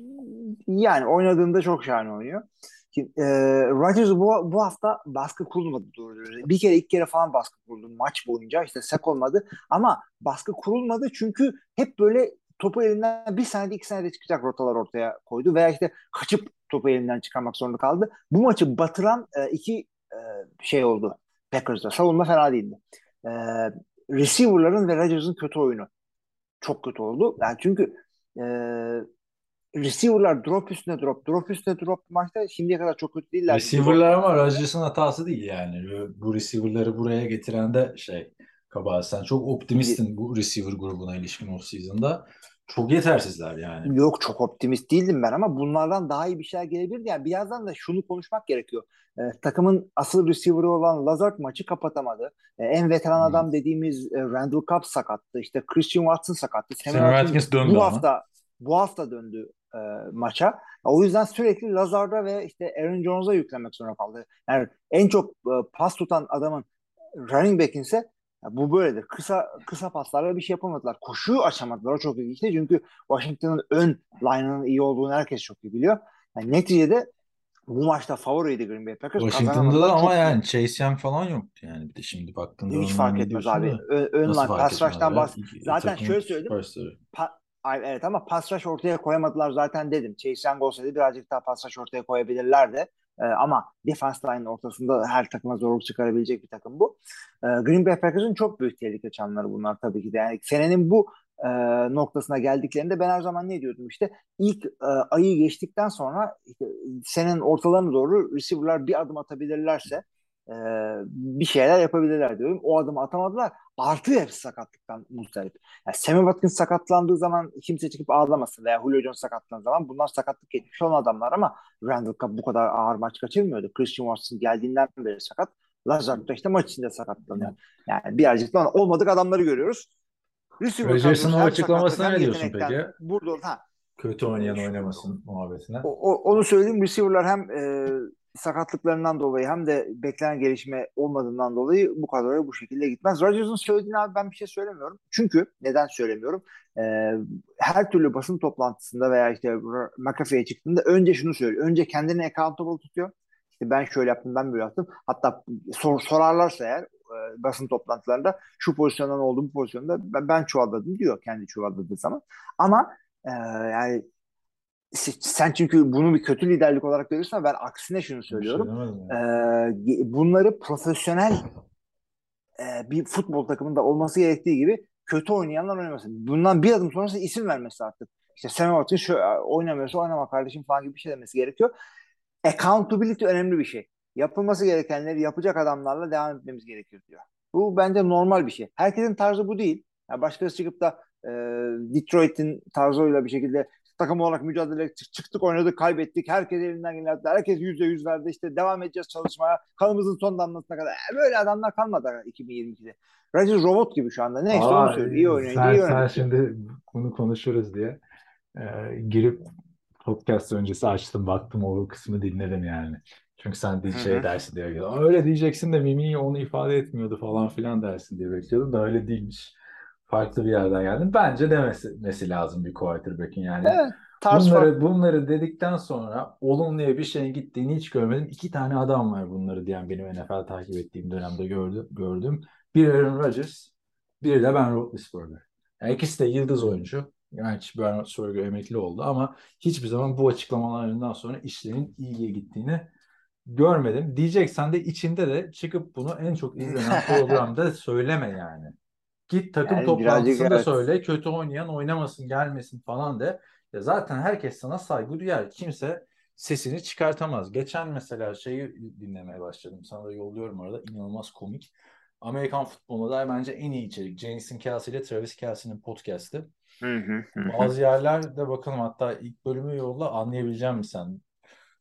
Yani oynadığında çok şahane oynuyor. Şimdi, e, Rodgers bu, bu hafta baskı kurulmadı doğru. Bir kere iki kere falan baskı kuruldu maç boyunca. işte sek olmadı. Ama baskı kurulmadı çünkü hep böyle topu elinden bir senede iki senede çıkacak rotalar ortaya koydu. Veya işte kaçıp topu elinden çıkarmak zorunda kaldı. Bu maçı batıran e, iki e, şey oldu Packers'da. Savunma fena değildi. E, receiver'ların ve Rodgers'ın kötü oyunu. Çok kötü oldu. Yani çünkü e, receiver'lar drop üstüne drop, drop üstüne drop maçta şimdiye kadar çok kötü değiller. Receiver'lar ama Rodgers'ın hatası değil yani. Bu receiver'ları buraya getiren de şey kabahat. Sen çok optimistin bu receiver grubuna ilişkin off-season'da. Çok yetersizler yani. Yok çok optimist değildim ben ama bunlardan daha iyi bir şeyler gelebilirdi. Yani birazdan da şunu konuşmak gerekiyor. Ee, takımın asıl receiver'ı olan Lazard maçı kapatamadı. Ee, en veteran Hmm. adam dediğimiz e, Randall Cobb sakattı. İşte Christian Watson sakattı. Sam Watkins döndü bu ama. hafta bu hafta döndü e, maça. O yüzden sürekli Lazard'a ve işte Aaron Jones'a yüklemek zorunda kaldı. Yani en çok e, pas tutan adamın running back'in ise ya bu böyledir. Kısa kısa paslarla bir şey yapamadılar. Koşuyu açamadılar. O çok ilginçti. Çünkü Washington'ın ön line'ının iyi olduğunu herkes çok iyi biliyor. Yani neticede bu maçta favoriydi Green Bay Packers. Washington'da da ama yani Chase Young falan yoktu yani. Bir de şimdi baktığında hiç fark etmez abi. da Ö- ön line pass rush'tan İki- Zaten şöyle söyledim. Pa- Ay, evet ama pass rush ortaya koyamadılar zaten dedim. Chase Young olsaydı birazcık daha pass rush ortaya koyabilirlerdi. Ee, ama defense line ortasında her takıma zorluk çıkarabilecek bir takım bu. Ee, Green Bay Packers'ın çok büyük tehlike çanları bunlar tabii ki de. Yani senenin bu e, noktasına geldiklerinde ben her zaman ne diyordum işte ilk e, ayı geçtikten sonra işte, senenin ortalarına doğru receiver'lar bir adım atabilirlerse e, bir şeyler yapabilirler diyorum. O adımı atamadılar. Artı hepsi sakatlıktan muzdarip. Yani Sammy Watkins sakatlandığı zaman kimse çıkıp ağlamasın veya Julio Jones sakatlandığı zaman bunlar sakatlık geçmiş olan adamlar ama Randall Cobb bu kadar ağır maç kaçırmıyordu. Christian Watson geldiğinden beri sakat. Lazard da işte maç içinde sakatlanıyor. Yani birazcık da olmadık adamları görüyoruz. Rodgers'ın o açıklamasına ne diyorsun peki? Burada ha, Kötü oynayan oynamasın muhabbetine. o, o- onu söyleyeyim. Receiver'lar hem e, sakatlıklarından dolayı hem de beklenen gelişme olmadığından dolayı bu kadroya bu şekilde gitmez. Rodgers'ın söylediğine abi ben bir şey söylemiyorum. Çünkü neden söylemiyorum? E, her türlü basın toplantısında veya işte McAfee'ye çıktığında önce şunu söylüyor. Önce kendini accountable tutuyor. İşte ben şöyle yaptım, ben böyle yaptım. Hatta sor, sorarlarsa eğer e, basın toplantılarında şu pozisyondan oldu bu pozisyonda ben, ben çuvalladım diyor kendi çuvalladığı zaman. Ama e, yani sen çünkü bunu bir kötü liderlik olarak görüyorsun ama ben aksine şunu şey söylüyorum. demedim Ee, bunları profesyonel e, bir futbol takımında olması gerektiği gibi kötü oynayanlar oynamasın. Bundan bir adım sonrası isim vermesi artık. İşte Sam Watkins şu oynamıyorsa oynama kardeşim falan gibi bir şey demesi gerekiyor. Accountability önemli bir şey. Yapılması gerekenleri yapacak adamlarla devam etmemiz gerekiyor diyor. Bu bence normal bir şey. Herkesin tarzı bu değil. Yani başkası çıkıp da e, Detroit'in tarzıyla bir şekilde takım olarak mücadele çıktık oynadık kaybettik. Herkes elinden yaptı. Herkes yüzde yüz verdi. İşte devam edeceğiz çalışmaya. Kanımızın son damlasına kadar. E, böyle adamlar kalmadı 2022'de. Rodgers robot gibi şu anda. Neyse Aa, onu söylüyor. İyi oynayınca sen, iyi sen oynuyor. şimdi bunu konuşuruz diye e, girip podcast öncesi açtım baktım o kısmı dinledim yani. Çünkü sen de şey dersin diye. Öyle diyeceksin de Mimi onu ifade etmiyordu falan filan dersin diye bekliyordum da öyle değilmiş. Farklı bir yerden geldim. Bence demesi lazım bir quarterback'in yani. Evet, tarz Bunları, bunları dedikten sonra olumluya bir şeyin gittiğini hiç görmedim. İki tane adam var bunları diyen benim NFL takip ettiğim dönemde gördüm. gördüm. Bir Aaron Rodgers, biri de Ben Roethlisberger. Yani ikisi de yıldız oyuncu. Yani Ben Roethlisberger emekli oldu ama hiçbir zaman bu açıklamalarından sonra işlerin iyiye gittiğini görmedim. Diyeceksen de içinde de çıkıp bunu en çok izlenen (laughs) programda söyleme yani. Git takım Yani toplantısında evet. söyle kötü oynayan oynamasın gelmesin falan de. Ya zaten herkes sana saygı duyar. Kimse sesini çıkartamaz. Geçen mesela şeyi dinlemeye başladım. Sana da yolluyorum arada. İnanılmaz komik. Amerikan futboluna dair bence en iyi içerik. Jason Kelsey ile Travis Kelsey'nin hı. Bazı yerlerde bakalım hatta ilk bölümü yolla anlayabileceğim mi sen?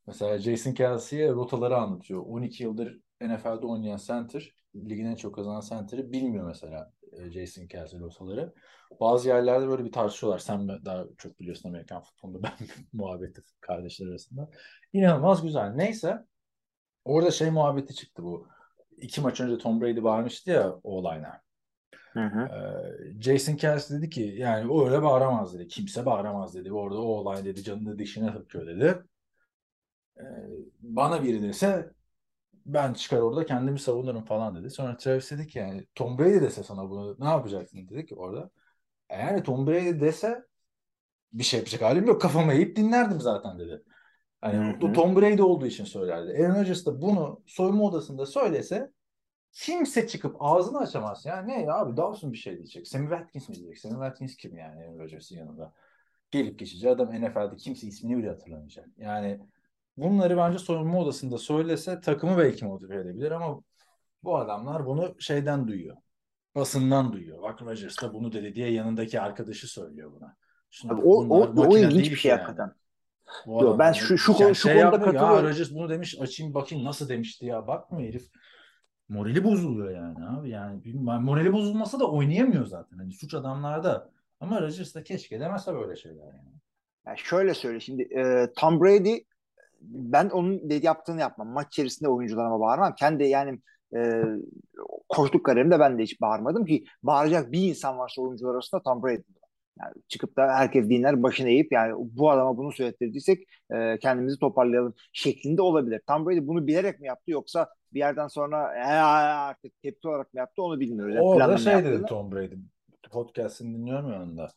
Mesela Jason Kelsey'e rotaları anlatıyor. 12 yıldır NFL'de oynayan center, ligin en çok kazanan center'ı bilmiyor mesela Jason Kelsey rotaları. Bazı yerlerde böyle bir tartışıyorlar. Sen daha çok biliyorsun Amerikan futbolunda (laughs) ben muhabbeti kardeşler arasında. İnanılmaz güzel. Neyse orada şey muhabbeti çıktı bu. İki maç önce Tom Brady bağırmıştı ya o olayına. Hı hı. Ee, Jason Kelsey dedi ki yani o öyle bağıramaz dedi. Kimse bağıramaz dedi. Orada o olay dedi canını dişine takıyor dedi. Ee, bana biri dese ben çıkar orada kendimi savunurum falan dedi. Sonra Travis dedi ki yani Tom Brady dese sana bunu ne yapacaksın dedi ki orada. Eğer Tom Brady dese bir şey yapacak halim yok. Kafamı eğip dinlerdim zaten dedi. Hani Hı hı. o Tom Brady olduğu için söylerdi. Aaron Rodgers da bunu soyunma odasında söylese kimse çıkıp ağzını açamaz. Ya ne ya abi Dawson bir şey diyecek. Sammy Watkins mi diyecek? Sammy Watkins kim yani Aaron Rodgers'ın yanında? Gelip geçici adam NFL'de kimse ismini bile hatırlamayacak. Yani bunları bence soyunma odasında söylese takımı belki motive edebilir ama bu adamlar bunu şeyden duyuyor. Basından duyuyor. Bak Rodgers da bunu dedi diye yanındaki arkadaşı söylüyor buna. Şuna, Abi o, o, o ilginç bir şey yani. hakikaten. Bu Yo, ben şu- şu Yani konu- şu konuda yapmıyor, Ya katılıyorum. Rodgers bunu demiş açayım bakayım nasıl demişti ya. Bakmıyor herif. Morali bozuluyor yani abi. Yani morali bozulmasa da oynayamıyor zaten. Hani suç adamlarda. Ama Rodgers da keşke demese böyle şeyler yani. Yani şöyle söyle şimdi e, Tom Brady ben onun yaptığını yapmam. Maç içerisinde oyuncularıma bağırmam. Kendi yani e, koçluk kariyerimde ben de hiç bağırmadım ki bağıracak bir insan varsa oyuncular arasında Tom Brady. Yani çıkıp da herkes dinler başını eğip yani bu adama bunu söylettirdiysek e, kendimizi toparlayalım şeklinde olabilir. Tom Brady bunu bilerek mi yaptı yoksa bir yerden sonra "E, artık tepki olarak mı yaptı onu bilmiyoruz. Yani Orada planlama şey dedi. Tom Brady. Podcast'ini dinliyorum yanında.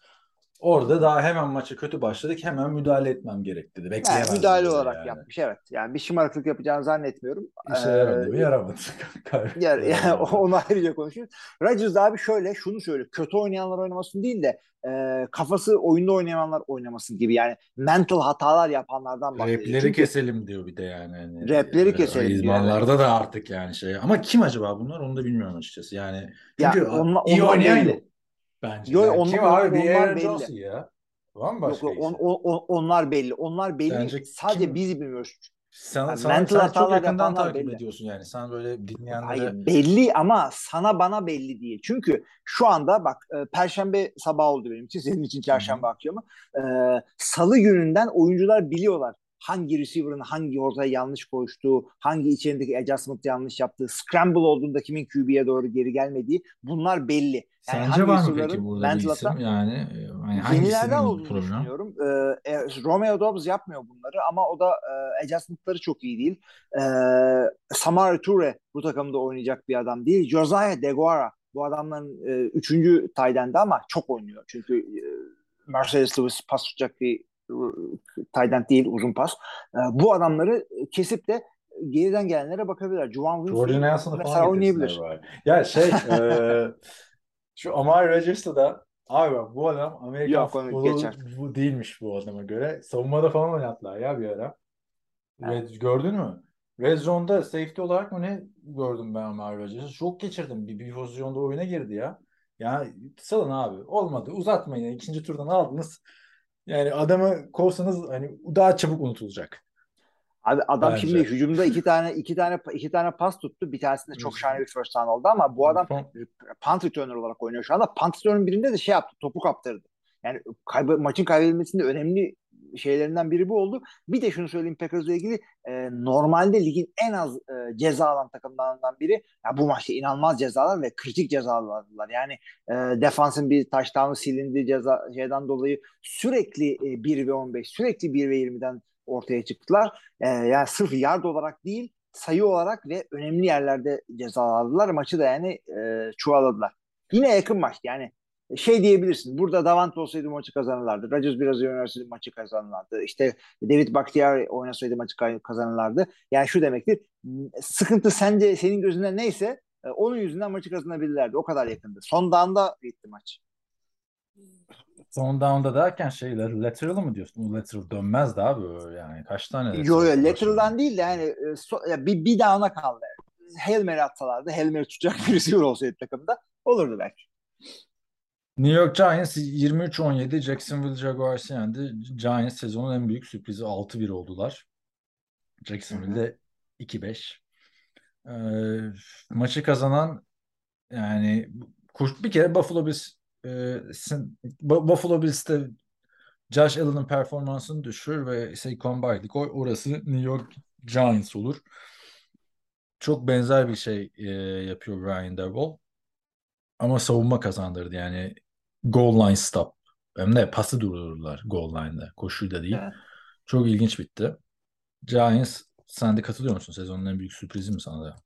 Orada daha hemen maça kötü başladık. Hemen müdahale etmem gerek dedi. Yani Bekleyemezdim müdahale olarak yani. yapmış evet. Yani bir şımarıklık yapacağını zannetmiyorum. İşe Ee, yaradı mı? (laughs) Yaramadı. Yani, yani (laughs) onu ayrıca konuşuyoruz. Rodgers abi şöyle şunu söylüyor. Kötü oynayanlar oynamasın değil de e, kafası oyunda oynayanlar oynamasın gibi. Yani mental hatalar yapanlardan bahsediyor. Repleri Çünkü keselim diyor bir de yani. Hani, Repleri e, keselim diyor, İzmanlarda da artık yani şey. Ama kim acaba bunlar onu da bilmiyorum açıkçası. Yani Ya çünkü onla- iyi oynayan yok. Bence. Yo, Yani on- kim abi? Onlar Aaron belli. Jones ya. Var mı yok, başka yok, on- on- on- onlar belli. Onlar belli. Sence Sadece kim- biz bilmiyoruz. Sen, Yani sen, mental sen çok yakından takip belli. ediyorsun yani. Sen böyle dinleyenlere Hayır belli ama sana bana belli değil. Çünkü şu anda bak e, Perşembe sabahı oldu benim için. Senin için çarşamba akşamı. E, Salı gününden oyuncular biliyorlar hangi receiver'ın hangi ortaya yanlış koştuğu, hangi içerindeki adjustment yanlış yaptığı, scramble olduğunda kimin QB'ye doğru geri gelmediği bunlar belli. Yani Sence var mı peki burada bir mental isim? Yani, e, hani hangisinin olduğunu problem? düşünüyorum. Ee, e, Romeo Dobbs yapmıyor bunları ama o da e, adjustment'ları çok iyi değil. Ee, Samari Toure bu takımda oynayacak bir adam değil. Josiah DeGuara bu adamların e, üçüncü taydendi ama çok oynuyor. Çünkü e, Mercedes Lewis pas tutacak bir tight değil uzun pas. E, bu adamları kesip de geriden gelenlere bakabilirler. Juwan Jordan Nelson'ı falan oynayabilir. bari. Ya şey (laughs) e, şu Amari Rodgers'ı da abi bu adam Amerikan Yok, futbolu geçer. bu değilmiş bu adama göre. Savunmada falan oynattılar ya bir ara. Red, gördün mü? Red Zone'da safety olarak mı ne gördüm ben Amari Rodgers'ı? Çok geçirdim. Bir, bir pozisyonda oyuna girdi ya. Ya salın abi. Olmadı. Uzatmayın. İkinci turdan aldınız. Yani adamı kovsanız hani daha çabuk unutulacak. Abi adam Bence. şimdi hücumda iki tane iki tane iki tane pas tuttu. Bir tanesinde çok şahane bir first down oldu ama bu adam punt returner olarak oynuyor şu anda. Punt returner'ın birinde de şey yaptı. Topu kaptırdı. Yani kaybı, maçın kaybedilmesinde önemli şeylerinden biri bu oldu. Bir de şunu söyleyeyim Packers'la ilgili e, normalde ligin en az e, ceza alan takımlarından biri. Ya bu maçta inanılmaz cezalar ve kritik cezalar aldılar. Yani e, defansın bir taştanı silindi ceza şeyden dolayı sürekli e, 1 ve 15 sürekli 1 ve 20'den ortaya çıktılar. E, yani sırf yard olarak değil sayı olarak ve önemli yerlerde ceza aldılar. Maçı da yani e, çuvalladılar. Yine yakın maç yani şey diyebilirsin. Burada Davant olsaydı maçı kazanırlardı. Rodgers biraz oynasaydı maçı kazanırlardı. İşte David Bakhtiari oynasaydı maçı kazanırlardı. Yani şu demektir. Sıkıntı sence senin gözünden neyse e, onun yüzünden maçı kazanabilirlerdi. O kadar yakındı. Son dağında gitti maç. Son down'da derken şeyler lateral mı diyorsun? Lateral dönmez de abi yani kaç tane lateral Yo yo var lateral'dan değil de yani e, so, bir, bir down'a kaldı. Hail Mary atsalardı, Hail Mary tutacak (laughs) bir receiver olsaydı takımda olurdu belki. New York Giants 23-17 Jacksonville Jaguars'ı yendi. Giants sezonun en büyük sürprizi 6-1 oldular. Jacksonville'de 2-5. Ee, maçı kazanan yani bir kere Buffalo Bills e, Buffalo Bills'te Josh Allen'ın performansını düşürür ve Saquon Barkley koy. Orası New York Giants olur. Çok benzer bir şey e, yapıyor Ryan Daboll. Ama savunma kazandırdı yani goal line stop. Hem de pası durdururlar goal line'da. Koşuyu da değil. Evet. Çok ilginç bitti. Giants sen de katılıyor musun? Sezonun en büyük sürprizi mi sana da?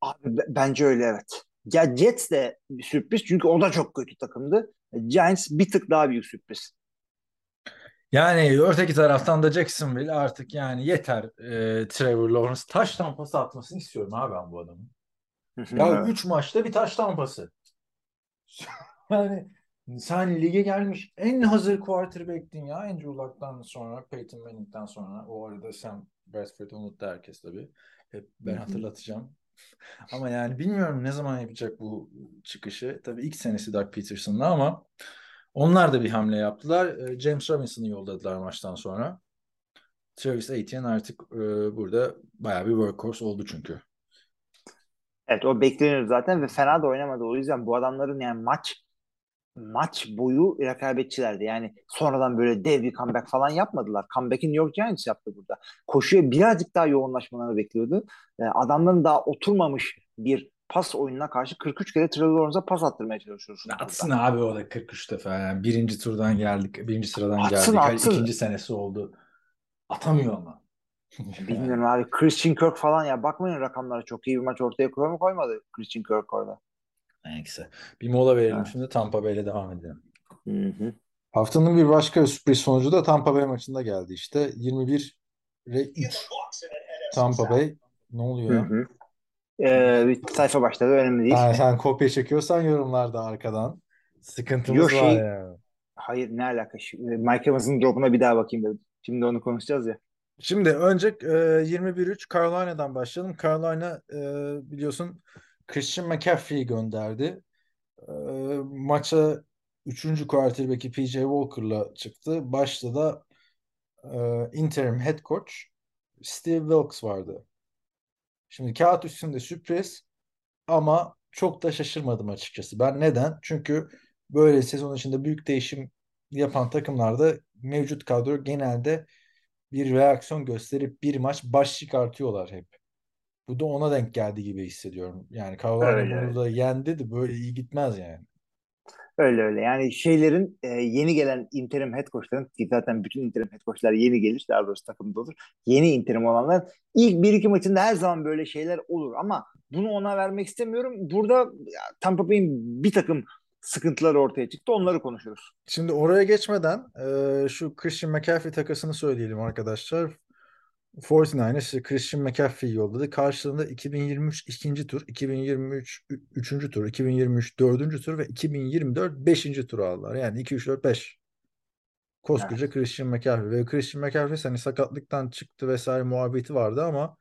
Abi b- bence öyle evet. Ya Jets de bir sürpriz çünkü o da çok kötü takımdı. Giants bir tık daha büyük sürpriz. Yani öteki taraftan da Jacksonville artık yani yeter e, Trevor Lawrence taş tampası atmasını istiyorum abi ben bu adamın. Ya 3 maçta bir taş tampası. (laughs) Yani sen lige gelmiş en hazır quarterback'tin ya Andrew Luck'tan sonra Peyton Manning'den sonra o arada Sam Bradford'u unuttu herkes tabii. Hep ben hatırlatacağım. (laughs) Ama yani bilmiyorum ne zaman yapacak bu çıkışı. Tabii ilk senesi Doug Peterson'la ama onlar da bir hamle yaptılar. E, James Robinson'ı yolladılar maçtan sonra. Travis Etienne artık e, burada bayağı bir workhorse oldu çünkü. Evet o bekleniyor zaten ve fena da oynamadı. O yüzden bu adamların yani maç maç boyu rekabetçilerdi. Yani sonradan böyle dev bir comeback falan yapmadılar. Comeback'i New York Giants yaptı burada. Koşuya birazcık daha yoğunlaşmalarını bekliyordu. E, adamların daha oturmamış bir pas oyununa karşı 43 kere Trevor Lawrence'a pas attırmaya çalışıyorsun. burada. Atsın abi o da 43 defa. Yani birinci turdan geldik. Birinci sıradan Atsın, geldik. Atsın. ikinci senesi oldu. Atamıyor ama. (laughs) Bilmiyorum abi. Christian Kirk falan ya bakmayın rakamlara çok iyi bir maç ortaya koyuyor mu koymadı Christian Kirk orada. Neyse. Bir mola verelim Ha. şimdi. Tampa Bay'le devam edelim. Hı hı. Haftanın bir başka sürpriz sonucu da Tampa Bay maçında geldi işte. 21 ve 3 Tampa Bay. Ne oluyor Hı ya? hı. Ee, bir sayfa başladı önemli değil. Ha, sen kopya çekiyorsan yorumlarda arkadan. Sıkıntımız Yo, var şey- ya. Hayır ne alaka? Şimdi Mike Evans'ın drop'una bir daha bakayım dedim. Şimdi onu konuşacağız ya. Şimdi önce e, 21-3 Carolina'dan başlayalım. Carolina e, biliyorsun Christian McCaffrey'i gönderdi. E, maça 3. quarterback'i PJ Walker'la çıktı. Başta da e, interim head coach Steve Wilkes vardı. Şimdi kağıt üstünde sürpriz ama çok da şaşırmadım açıkçası. Ben neden? Çünkü böyle sezon içinde büyük değişim yapan takımlarda mevcut kadro genelde bir reaksiyon gösterip bir maç baş çıkartıyorlar hep. Bu da ona denk geldi gibi hissediyorum. Yani Carolina Öyle, bunu da yendi de böyle iyi gitmez yani. Öyle öyle. Yani şeylerin e, yeni gelen interim head coachların ki zaten bütün interim head coachlar yeni gelir. Daha doğrusu takımda olur. Yeni interim olanlar ilk bir iki maçında her zaman böyle şeyler olur ama bunu ona vermek istemiyorum. Burada Tampa Bay'in bir takım sıkıntıları ortaya çıktı. Onları konuşuruz. Şimdi oraya geçmeden e, şu Christian McCaffrey takasını söyleyelim arkadaşlar. 49ers Christian McCaffrey'i yolladı. Karşılığında 2023 ikinci tur, 2023 ü- üçüncü tur, 2023 dördüncü tur ve 2024 beşinci tur aldılar. Yani 2, 3, 4, 5. Koskoca Christian McCaffrey. Ve Christian McCaffrey hani sakatlıktan çıktı vesaire muhabbeti vardı ama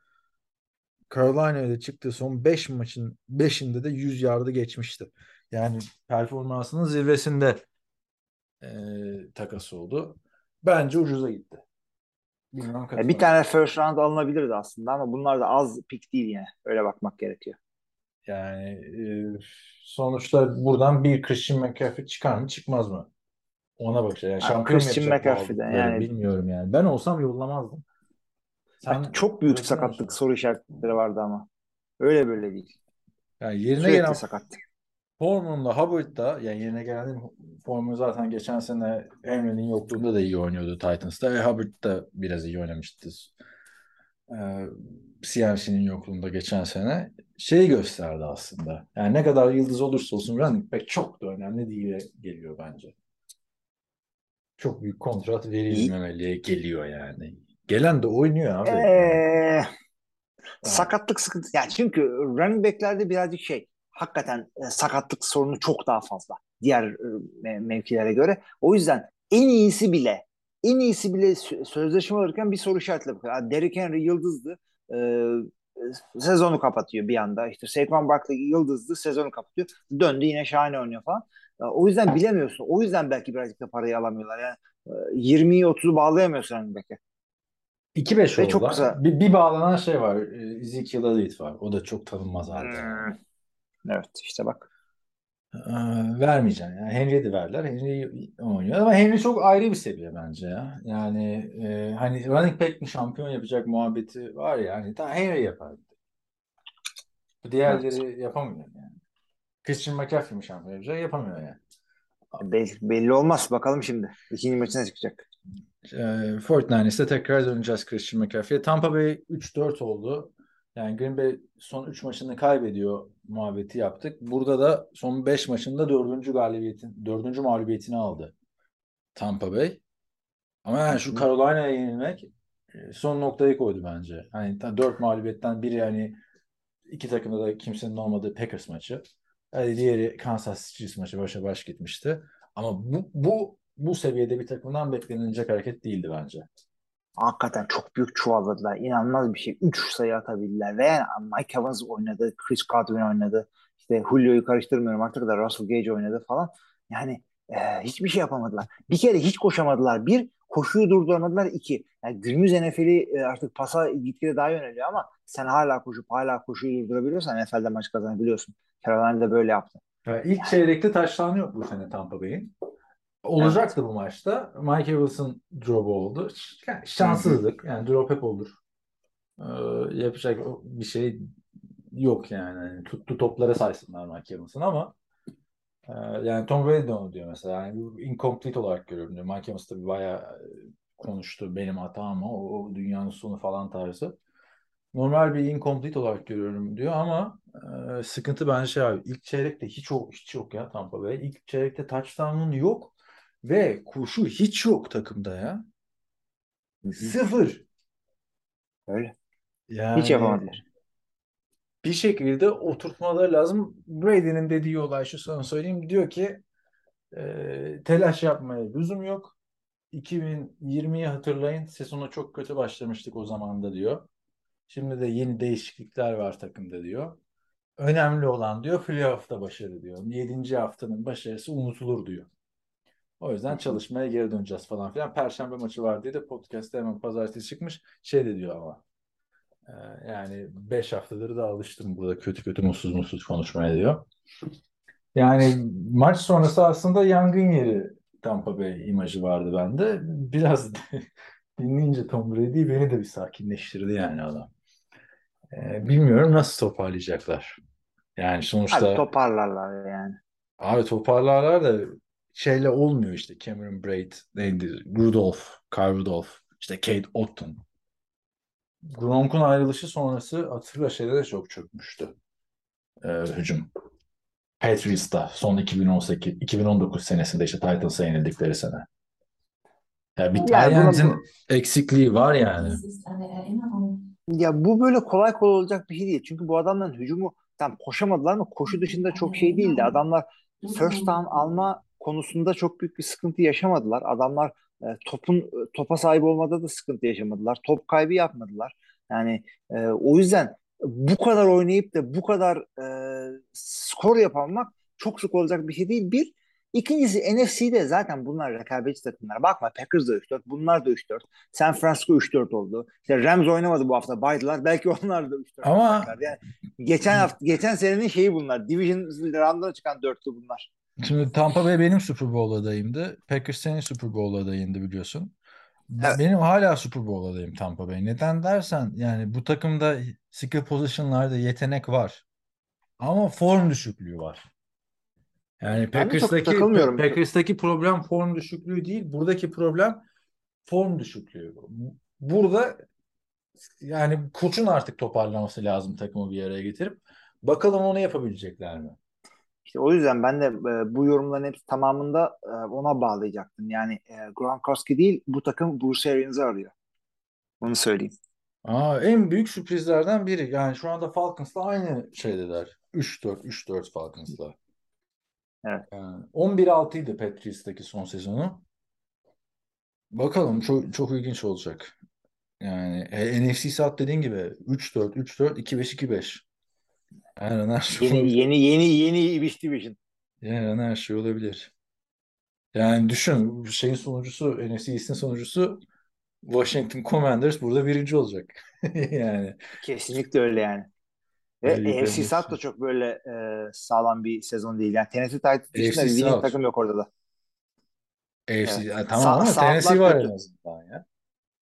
Carolina'ya çıktığı son 5 maçın 5'inde de 100 yardı geçmişti. Yani performansının zirvesinde e, takas oldu. Bence ucuza gitti. Bilmem Ya bir tane first round alınabilirdi aslında ama bunlar da az pick değil yani. Öyle bakmak gerekiyor. Yani e, sonuçta buradan bir Christian McCaffrey çıkar mı çıkmaz mı? Ona bakacağız. Yani şampiyon Christian aldıkları yani- bilmiyorum yani. Ben olsam yollamazdım. Sen çok büyük sakatlık soru işaretleri vardı ama. Öyle böyle değil. Yani yerine Sürekli gelen sakat. Foreman'la Hubbard da yani yerine gelen Foreman zaten geçen sene Henry'nin yokluğunda da iyi oynuyordu Titans'ta. E, Hubbard da biraz iyi oynamıştı. Ee, CMC'nin yokluğunda geçen sene şeyi gösterdi aslında. Yani ne kadar yıldız olursa olsun running back çok da önemli değil geliyor bence. Çok büyük kontrat verilmemeliye geliyor yani. Gelen de oynuyor abi. Ee, sakatlık sıkıntı. Yani çünkü running back'lerde birazcık şey hakikaten e, sakatlık sorunu çok daha fazla diğer e, me- mevkilere göre. O yüzden en iyisi bile en iyisi bile sö- sözleşme alırken bir soru işaretle bakıyor. Derrick Henry yıldızdı. e, sezonu kapatıyor bir anda. İşte Saquon Barkley yıldızdı. Sezonu kapatıyor. Döndü yine şahane oynuyor falan. E, O yüzden bilemiyorsun. O yüzden belki birazcık da parayı alamıyorlar. Yani e, 20'yi 30'u bağlayamıyorsun running back'e. 2-5 Ve oldu. çok kısa. Bir, bir bağlanan şey var. e, Ezekiel Elliott var. O da çok tanınmaz halde. Hmm. Evet işte bak. Ee, vermeyeceksin. Yani Henry'e de verler. Henry oynuyor ama Henry çok ayrı bir seviye bence ya. Yani e, hani running back mi şampiyon yapacak muhabbeti var ya hani daha Henry yapar. Diğerleri yapamıyor yani. Christian McCaffrey mi şampiyon yapacak? Yapamıyor yani. Belli, belli olmaz. Bakalım şimdi. İkinci maçına çıkacak. E, Fortnite'de tekrar döneceğiz Christian McCaffrey'e. Tampa Bay 3-4 oldu. Yani Green Bay son 3 maçını kaybediyor muhabbeti yaptık. Burada da son 5 maçında 4. galibiyetin 4. mağlubiyetini aldı Tampa Bay. Ama yani şu Carolina'ya yenilmek e, son noktayı koydu bence. Hani 4 mağlubiyetten biri yani iki takımda da kimsenin olmadığı Packers maçı. Yani diğeri Kansas City maçı başa baş gitmişti. Ama bu bu bu seviyede bir takımdan beklenilecek hareket değildi bence. Hakikaten çok büyük çuvalladılar. İnanılmaz bir şey. 3 sayı atabildiler. Ve yani Mike Evans oynadı. Chris Godwin oynadı. İşte Julio'yu karıştırmıyorum artık da Russell Gage oynadı falan. Yani e, hiçbir şey yapamadılar. Bir kere hiç koşamadılar. Bir, koşuyu durduramadılar. İki, yani günümüz NFL'i e, artık pasa gitgide daha yöneliyor ama sen hala koşup hala koşuyu durdurabiliyorsan NFL'de maç kazanabiliyorsun. Carolina'da böyle yaptı. Yani ilk çeyrekte taştan yok bu sene Tampa Bay'in. Olacaktı bu maçta. Mike Evans'ın drop'u oldu. Yani şanssızlık. Yani drop hep olur. Ee, yapacak bir şey yok yani. Hani tuttu toplara saysınlar Mike Evans'ın ama e, yani Tom Brady de onu diyor mesela. Yani incomplete olarak görüyorum diyor. Mike Evans tabii bayağı e, konuştu benim hatam o, o dünyanın sonu falan tarzı. Normal bir incomplete olarak görüyorum diyor ama e, sıkıntı bence şey abi. İlk çeyrekte hiç yok, hiç yok ya Tampa Bay. İlk çeyrekte touchdown'un yok ve koşu hiç yok takımda ya. Sıfır. Öyle. Yani Hiç yapamadılar. bir şekilde oturtmaları lazım. Brady'nin dediği olay şu sana söyleyeyim. Diyor ki e, telaş yapmaya lüzum yok. 2020'yi hatırlayın. Sezona çok kötü başlamıştık o zaman da diyor. Şimdi de yeni değişiklikler var takımda diyor. Önemli olan diyor playoff'ta başarı diyor. 7. haftanın başarısı unutulur diyor. O yüzden çalışmaya geri döneceğiz falan filan. Perşembe maçı var diye de podcast'te hemen pazartesi çıkmış. Şey de diyor ama e, yani 5 haftadır da alıştım burada kötü kötü mutsuz mutsuz konuşmaya diyor. Yani maç sonrası aslında yangın yeri Tampa Bay imajı vardı bende. Biraz dinleyince (laughs) Tom Brady beni de bir sakinleştirdi yani adam. Ee, bilmiyorum nasıl toparlayacaklar. Yani sonuçta Abi toparlarlar yani. abi toparlarlar da şeyle olmuyor işte Cameron Braid, neydi? Rudolph, Kyle Rudolph, işte Kate Otton. Gronk'un ayrılışı sonrası hatırla şeyde de çok çökmüştü. Ee, hücum. Patriots'ta son 2018 2019 senesinde işte Titles'a yenildikleri sene. Ya bir Yani buna- eksikliği var yani. Ya bu böyle kolay kolay olacak bir şey değil. Çünkü bu adamların hücumu tam koşamadılar ama koşu dışında çok şey değildi. Adamlar first down alma konusunda çok büyük bir sıkıntı yaşamadılar. Adamlar e, topun topa sahip olmada da sıkıntı yaşamadılar. Top kaybı yapmadılar. Yani e, o yüzden bu kadar oynayıp da bu kadar e, skor yapamak çok sık olacak bir şey değil. Bir, İkincisi NFC'de zaten bunlar rekabetçi takımlar. Bakma Packers da 3-4, bunlar da 3-4. San Francisco 3-4 oldu. İşte Rams oynamadı bu hafta, baydılar. (laughs) Belki onlar da 3-4 Ama-. Yani geçen hafta geçen senenin şeyi bunlar. Division round'dan çıkan dörtlü bunlar. Şimdi Tampa Bay benim Super Bowl adayımdı. Packers senin Super Bowl adayındı biliyorsun. Evet. Benim hala Super Bowl adayım Tampa Bay. Neden dersen yani bu takımda skill position'larda yetenek var. Ama form düşüklüğü var. Yani Packers'taki. Packers'taki problem form düşüklüğü değil. Buradaki problem form düşüklüğü. Burada yani koçun artık toparlaması lazım takımı bir araya getirip. Bakalım onu yapabilecekler mi? İşte o yüzden ben de e, bu yorumların hepsi tamamında e, ona bağlayacaktım. Yani e, Gronkowski değil bu takım Bruce Arians'ı arıyor. Onu söyleyeyim. Aa, en büyük sürprizlerden biri. Yani şu anda Falcons'la aynı şeydeler. 3-4, 3-4 Falcons'la. Evet. Yani 11-6 idi Patriots'taki son sezonu. Bakalım çok çok ilginç olacak. Yani e, NFC South dediğin gibi 3-4, 3-4, 2-5, 2-5. Her an her şey Yeni olabilir. yeni yeni yeni Wish Division. Her an her şey olabilir. Yani düşün şeyin sonucusu NFC East'in sonucusu Washington Commanders burada birinci olacak. (laughs) Yani Kesinlikle öyle yani. Ve bir- South da çok böyle e, sağlam bir sezon değil. Yani Tennessee Titans dışında bir takım yok orada da. AFC Evet. Ya tamam Sa- ama Tennessee var kötü. en azından ya.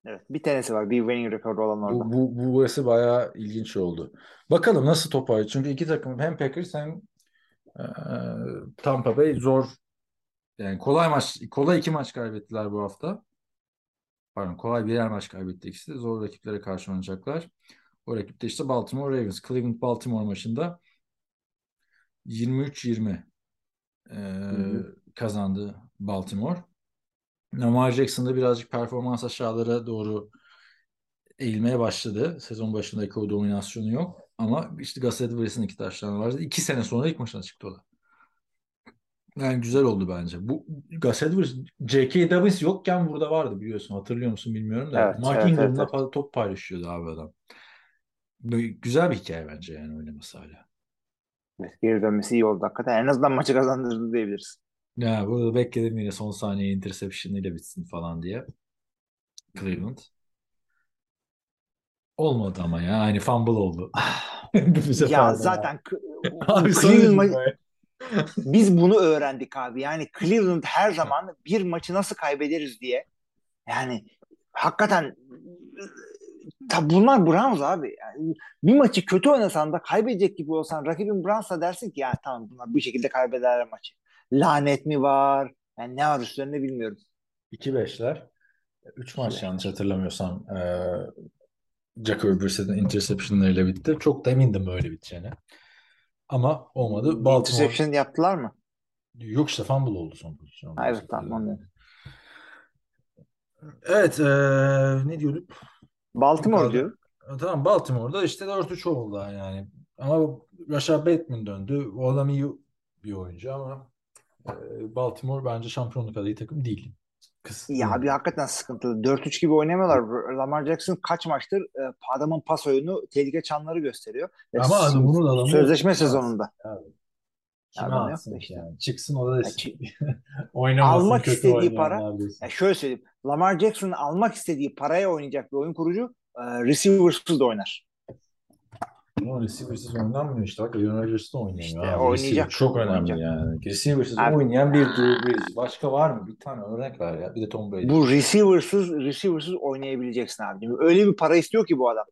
Evet. Bir Tennessee var. Bir winning rekoru olan orada. Bu, bu, bu burası bayağı ilginç oldu. Bakalım nasıl toparlayacak. Çünkü iki takım hem Packers hem e, Tampa Bay zor yani kolay maç kolay iki maç kaybettiler bu hafta. Pardon kolay birer maç kaybetti ikisi de. Zor rakiplere karşı oynayacaklar. O rakip de işte Baltimore Ravens. Cleveland Baltimore maçında 23-20 e, hı. kazandı Baltimore. Lamar Jackson da birazcık performans aşağılara doğru eğilmeye başladı. Sezon başındaki o dominasyonu yok. Ama işte Gus Edwards'ın iki taşları vardı. İki sene sonra ilk maçına çıktı o da. Yani güzel oldu bence. Bu Gus Edwards, J.K. Dobbins yokken burada vardı biliyorsun. Hatırlıyor musun bilmiyorum da. Evet, Mark evet, Ingram'la evet, evet. top paylaşıyordu abi adam. Böyle güzel bir hikaye bence yani oynaması hala. Evet, geri dönmesi iyi oldu hakikaten. En azından maçı kazandırdı diyebiliriz. Ya burada bekledim yine son saniye interception ile bitsin falan diye. Cleveland. Olmadı ama ya. Aynı fumble oldu. (laughs) Sefer ya zaten k- (laughs) Abi Cleveland (laughs) biz bunu öğrendik abi. Yani Cleveland her zaman bir maçı nasıl kaybederiz diye. Yani hakikaten ta bunlar Browns abi. Yani bir maçı kötü oynasan da kaybedecek gibi olsan rakibin Browns'a dersin ki ya tamam bunlar bir şekilde kaybederler maçı. Lanet mi var? Yani ne var üstlerinde bilmiyorum. 2-5'ler. 3 maç yanlış hatırlamıyorsam eee Jacoby Brissett'in interceptionlarıyla bitti. Çok da emindim böyle biteceğine. Ama olmadı. Baltimore Interception yaptılar mı? yok işte fumble oldu son pozisyon. Evet tamam anladım. Evet eee, ne diyorduk? Baltimore diyor. E, Tamam Baltimore'da işte 4-3 oldu yani. Ama Rashad Bateman döndü. O adam iyi bir oyuncu ama e, Baltimore bence şampiyonluk adayı takım değil. Kısıtlı. Ya abi hakikaten sıkıntılı. 4-3 gibi oynamıyorlar. Lamar Jackson kaç maçtır e, adamın pas oyunu tehlike çanları gösteriyor. Ama adam bunu da adamı sözleşme sezonunda. Abi. Kime Adam işte. yani? Çıksın o da (laughs) Oynamasın Almak kötü istediği para- neredeyse. Ya şöyle söyleyeyim. Lamar Jackson'ın almak istediği paraya oynayacak bir oyun kurucu e, receivers'ız da oynar. Ama receiver'sız oynanmıyor işte. Bak Aaron Rodgers da oynayamıyor. İşte abi. oynayacak, Receiver çok önemli oynayacak. yani. Receiver'sız Abi- oynayan bir Drew Brees. Başka var mı? Bir tane örnek ver ya. Bir de Tom Brady. Bu receivers'ız receivers'ız oynayabileceksin abi. Öyle bir para istiyor ki bu adam.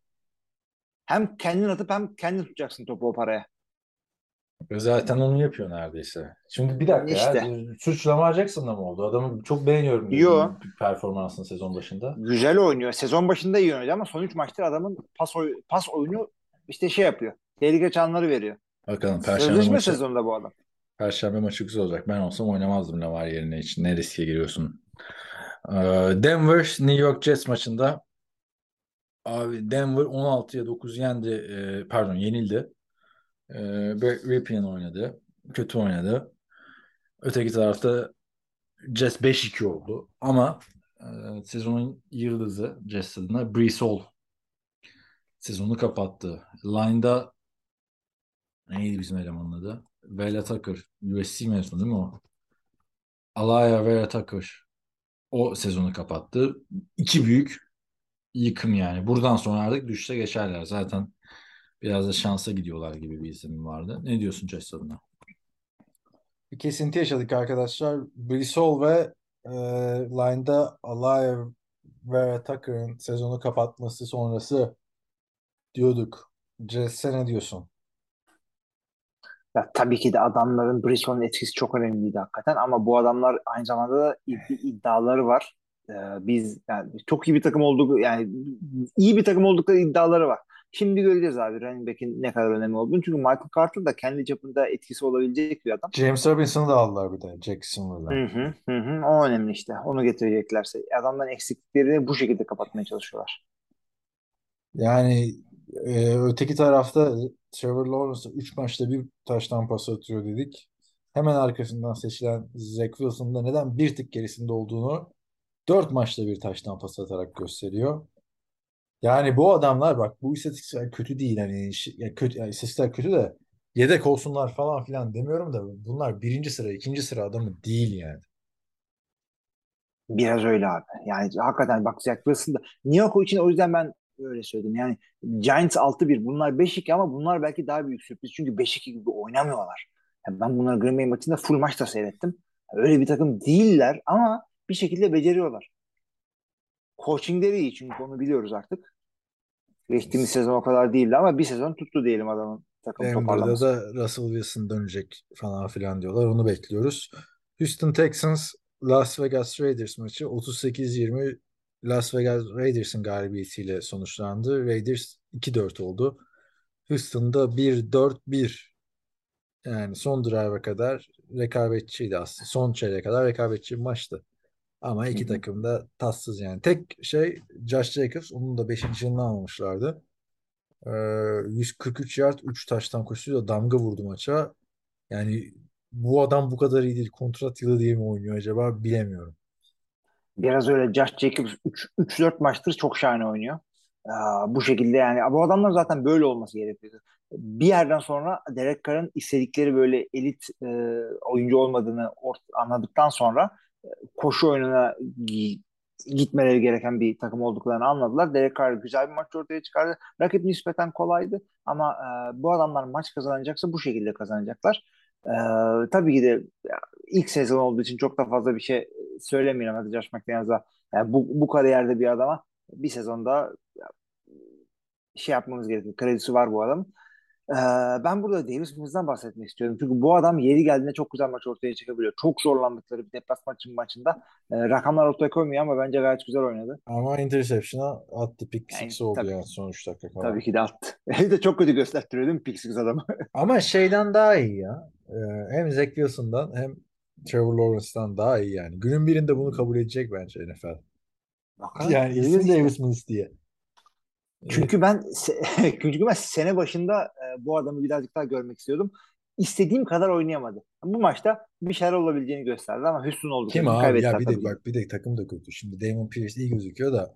Hem kendin atıp hem kendin tutacaksın topu o paraya. Zaten onu yapıyor neredeyse. Şimdi bir dakika İşte. ya. Suç Lamar Jackson'da mı oldu? Adamı çok beğeniyorum. Yo. Performansını sezon başında. Güzel oynuyor. Sezon başında iyi oynadı ama son 3 maçtır adamın pas, oy- pas oyunu işte şey yapıyor. Tehlike çanları veriyor. Bakalım Perşembe Sözleşme maçı, sezonunda bu adam. Perşembe maçı güzel olacak. Ben olsam oynamazdım Lamar yerine için. Ne riske giriyorsun? Ee, Denver New York Jets maçında abi Denver 16'ya 9 yendi. Ee, pardon yenildi. Brett Ripien oynadı. Kötü oynadı. Öteki tarafta Jets 5-2 oldu. Ama e, sezonun yıldızı Jets adına Brees Hall sezonu kapattı. Line'da neydi bizim elemanın adı? Bella Tucker. USC mezunu değil mi o? Alaya Vera Tucker o sezonu kapattı. İki büyük yıkım yani. Buradan sonra artık düşüşe geçerler. Zaten biraz da şansa gidiyorlar gibi bir izlenim vardı. Ne diyorsun Jess adına? Bir kesinti yaşadık arkadaşlar. Brissol ve e, line'da Alaya ve Tucker'ın sezonu kapatması sonrası diyorduk. Jesse ne diyorsun? Ya tabii ki de adamların Brisson'un etkisi çok önemliydi hakikaten ama bu adamlar aynı zamanda da bir iddiaları var. Ee, biz yani çok iyi bir takım olduk yani iyi bir takım oldukları iddiaları var. Şimdi göreceğiz abi running back'in ne kadar önemli olduğunu. Çünkü Michael Carter da kendi çapında etkisi olabilecek bir adam. James Robinson'ı da aldılar bir de Jacksonville'dan. Hı hı, hı hı. O önemli işte. Onu getireceklerse. Adamların eksikliklerini bu şekilde kapatmaya çalışıyorlar. Yani e, öteki tarafta Trevor Lawrence 3 maçta bir taştan pas atıyor dedik. Hemen arkasından seçilen Zach Wilson'ın da neden bir tık gerisinde olduğunu 4 maçta bir taştan pas atarak gösteriyor. Yani bu adamlar bak bu istatistikler kötü değil hani ya kötü yani istatistikler kötü de yedek olsunlar falan filan demiyorum da bunlar birinci sıra ikinci sıra adamı değil yani. Biraz öyle abi. Yani hakikaten bak Zach Wilson da New York için o yüzden ben öyle söyledim. Yani Giants 6-1 bunlar 5-2 ama bunlar belki daha büyük sürpriz. Çünkü 5-2 gibi oynamıyorlar. Yani ben bunları Green Bay maçında full maç da seyrettim. Öyle bir takım değiller ama bir şekilde beceriyorlar. Coachingleri iyi çünkü onu biliyoruz artık. Geçtiğimiz sezon o kadar değildi ama bir sezon tuttu diyelim adamın takım toparlaması. da Russell Wilson dönecek falan filan diyorlar. Onu bekliyoruz. Houston Texans Las Vegas Raiders maçı 38-20 Las Vegas Raiders'ın galibiyetiyle sonuçlandı. Raiders 2-4 oldu. Houston'da 1-4-1 yani son drive'a kadar rekabetçiydi aslında. Son çeyreğe kadar rekabetçi bir maçtı. Ama iki takım da tatsız yani. Tek şey Josh Jacobs onun da 5. yılını almamışlardı. Ee, 143 yard 3 taştan koşuyla damga vurdu maça. Yani bu adam bu kadar iyi değil. Kontrat yılı diye mi oynuyor acaba bilemiyorum. Biraz öyle Josh Jacobs 3-4 maçtır çok şahane oynuyor. Aa, bu şekilde yani bu adamlar zaten böyle olması gerekiyordu. Bir yerden sonra Derek Carr'ın istedikleri böyle elit e, oyuncu olmadığını anladıktan sonra e, koşu oyununa gi- gitmeleri gereken bir takım olduklarını anladılar. Derek Carr güzel bir maç ortaya çıkardı. Rakip nispeten kolaydı ama e, bu adamlar maç kazanacaksa bu şekilde kazanacaklar. E, tabii ki de ilk sezon olduğu için çok da fazla bir şey söylemiyorum hadi Josh McDaniels'a. Yani bu, bu kariyerde bir adama bir sezonda şey yapmamız gerekiyor. Kredisi var bu adamın. Ee, ben burada Davis Mills'den bahsetmek istiyorum. Çünkü bu adam yeri geldiğinde çok güzel maç ortaya çıkabiliyor. Çok zorlandıkları bir deplasman maçın maçında e, rakamlar ortaya koymuyor ama bence gayet güzel oynadı. Ama interception'a attı. Pick Yani six oldu tabii. yani son 3 dakika falan. Tabii ki de attı. (laughs) Eli de çok kötü göstertiriyor değil mi Pick Six adamı? (laughs) Ama şeyden daha iyi ya. Ee, hem Zach Wilson'dan hem Trevor Lawrence'dan daha iyi yani. Günün birinde bunu kabul edecek bence NFL. Bakalım. Yani isim. Davis Mills diye. Çünkü ben (laughs) çünkü ben sene başında e, bu adamı birazcık daha görmek istiyordum. İstediğim kadar oynayamadı. Bu maçta bir şeyler olabileceğini gösterdi ama Houston oldu. Kim abi? Ya bir de bak bir de takım da kötü. Şimdi Damon Pierce iyi gözüküyor da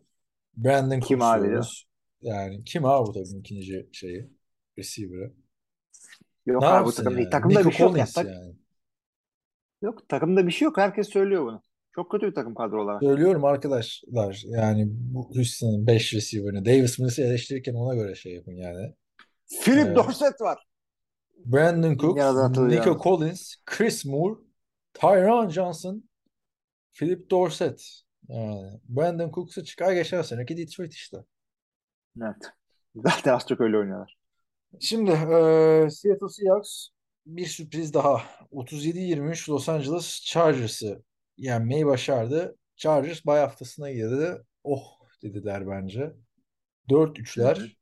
Brandon Kim abi diyoruz. Yani kim abi bu takımın ikinci şeyi? Receiver'ı. Yok Ne abi bu yapsın takım değil. yani? Takımda Nico bir şey yok. ya. Yani. Yok takımda bir şey yok. Herkes söylüyor bunu. Çok kötü bir takım kadro olarak. Söylüyorum arkadaşlar yani bu Houston'ın 5 receiver'ını Davis Mills'i eleştirirken ona göre şey yapın yani. Philip Evet. Dorsett var. Brandon hatırlayacağım. Nico Collins, Chris Moore, Tyron Johnson, Philip Dorsett. Yani Brandon Cooks'u çıkar geçen seneki Detroit işte. Evet. Zaten az çok öyle oynuyorlar. Şimdi eee Seattle Seahawks bir sürpriz daha. 37-23 Los Angeles Chargers'ı yenmeyi başardı. Chargers bay haftasına girdi. Oh dediler bence. 4-3'ler.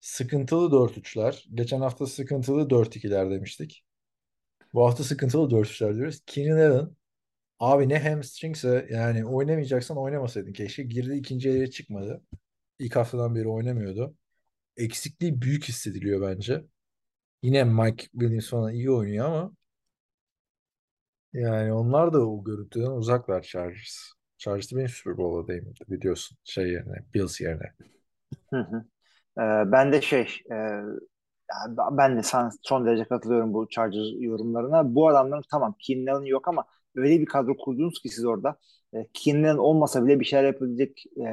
Sıkıntılı 4-3'ler. Geçen hafta sıkıntılı 4-2'ler demiştik. Bu hafta sıkıntılı 4-3'ler diyoruz. Keenan Allen abi ne hamstringse yani oynamayacaksan oynamasaydın keşke. Girdi ikinci yarıya çıkmadı. İlk haftadan beri oynamıyordu. Eksikliği büyük hissediliyor bence. Yine Mike Williams falan iyi oynuyor ama yani onlar da o görüntüden uzaklar Chargers. Chargers da benim Super Bowl'dayım biliyorsun şey yerine Bills yerine. Ee, ben de şey e, ben de sana son derece katılıyorum bu Chargers yorumlarına. Bu adamların tamam Keenan yok ama öyle bir kadro kurdunuz ki siz orada. E, Keenan olmasa bile bir şeyler yapabilecek e,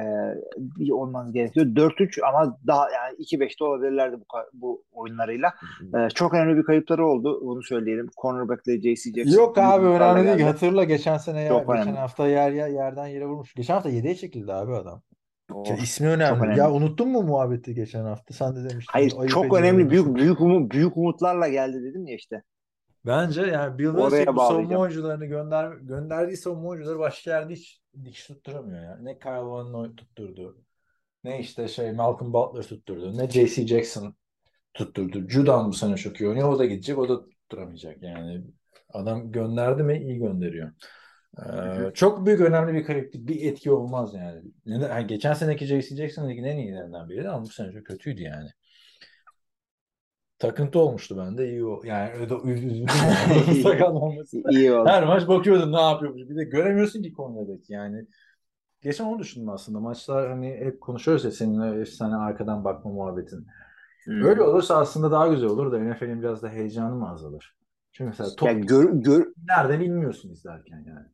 bir olmanız gerekiyor. 4-3 ama daha yani 2-5'te olabilirlerdi bu, bu oyunlarıyla. E, çok önemli bir kayıpları oldu. Bunu söyleyelim. Cornerback'le J.C. Jackson. Yok abi önemli değil. geldi. Hatırla geçen sene ya, geçen önemli. hafta yer, yer yerden yere vurmuş. Geçen hafta 7'ye çekildi abi adam. Of, Ya ismi önemli. önemli. Ya unuttun mu muhabbeti geçen hafta? Sen de demiştin. Hayır çok önemli büyük büyük umut, büyük umutlarla geldi dedim ya işte. Bence yani Bill Belichick bu savunma oyuncularını gönder gönderdiği savunma oyuncuları başka yerde hiç dikiş tutturamıyor ya. Ne Kyle Noy tutturdu. Ne işte şey Malcolm Butler tutturdu. Ne J.C. Jackson tutturdu. Judon bu sene çok iyi oynuyor. O da gidecek. O da tutturamayacak. Yani adam gönderdi mi iyi gönderiyor. Ee, çok büyük önemli bir değil. Bir etki olmaz yani. Yani geçen seneki J.C. Jackson ligin en iyilerinden biriydi ama bu sene çok kötüydü yani. Takıntı olmuştu bende. iyi o. Yani öyle (laughs) yani. Sakatlanması. İyi oldu. Her maç bakıyordum ne yapıyormuş. Bir de göremiyorsun ki Konya'daki yani. Geçen onu düşündüm aslında. Maçlar hani hep konuşuyoruz ya seninle efsane arkadan bakma muhabbetin. Hmm. Öyle olursa aslında daha güzel olur da NFL'in biraz da heyecanı mı azalır? Çünkü mesela top Ya gör, gör, nerede bilmiyorsun izlerken yani.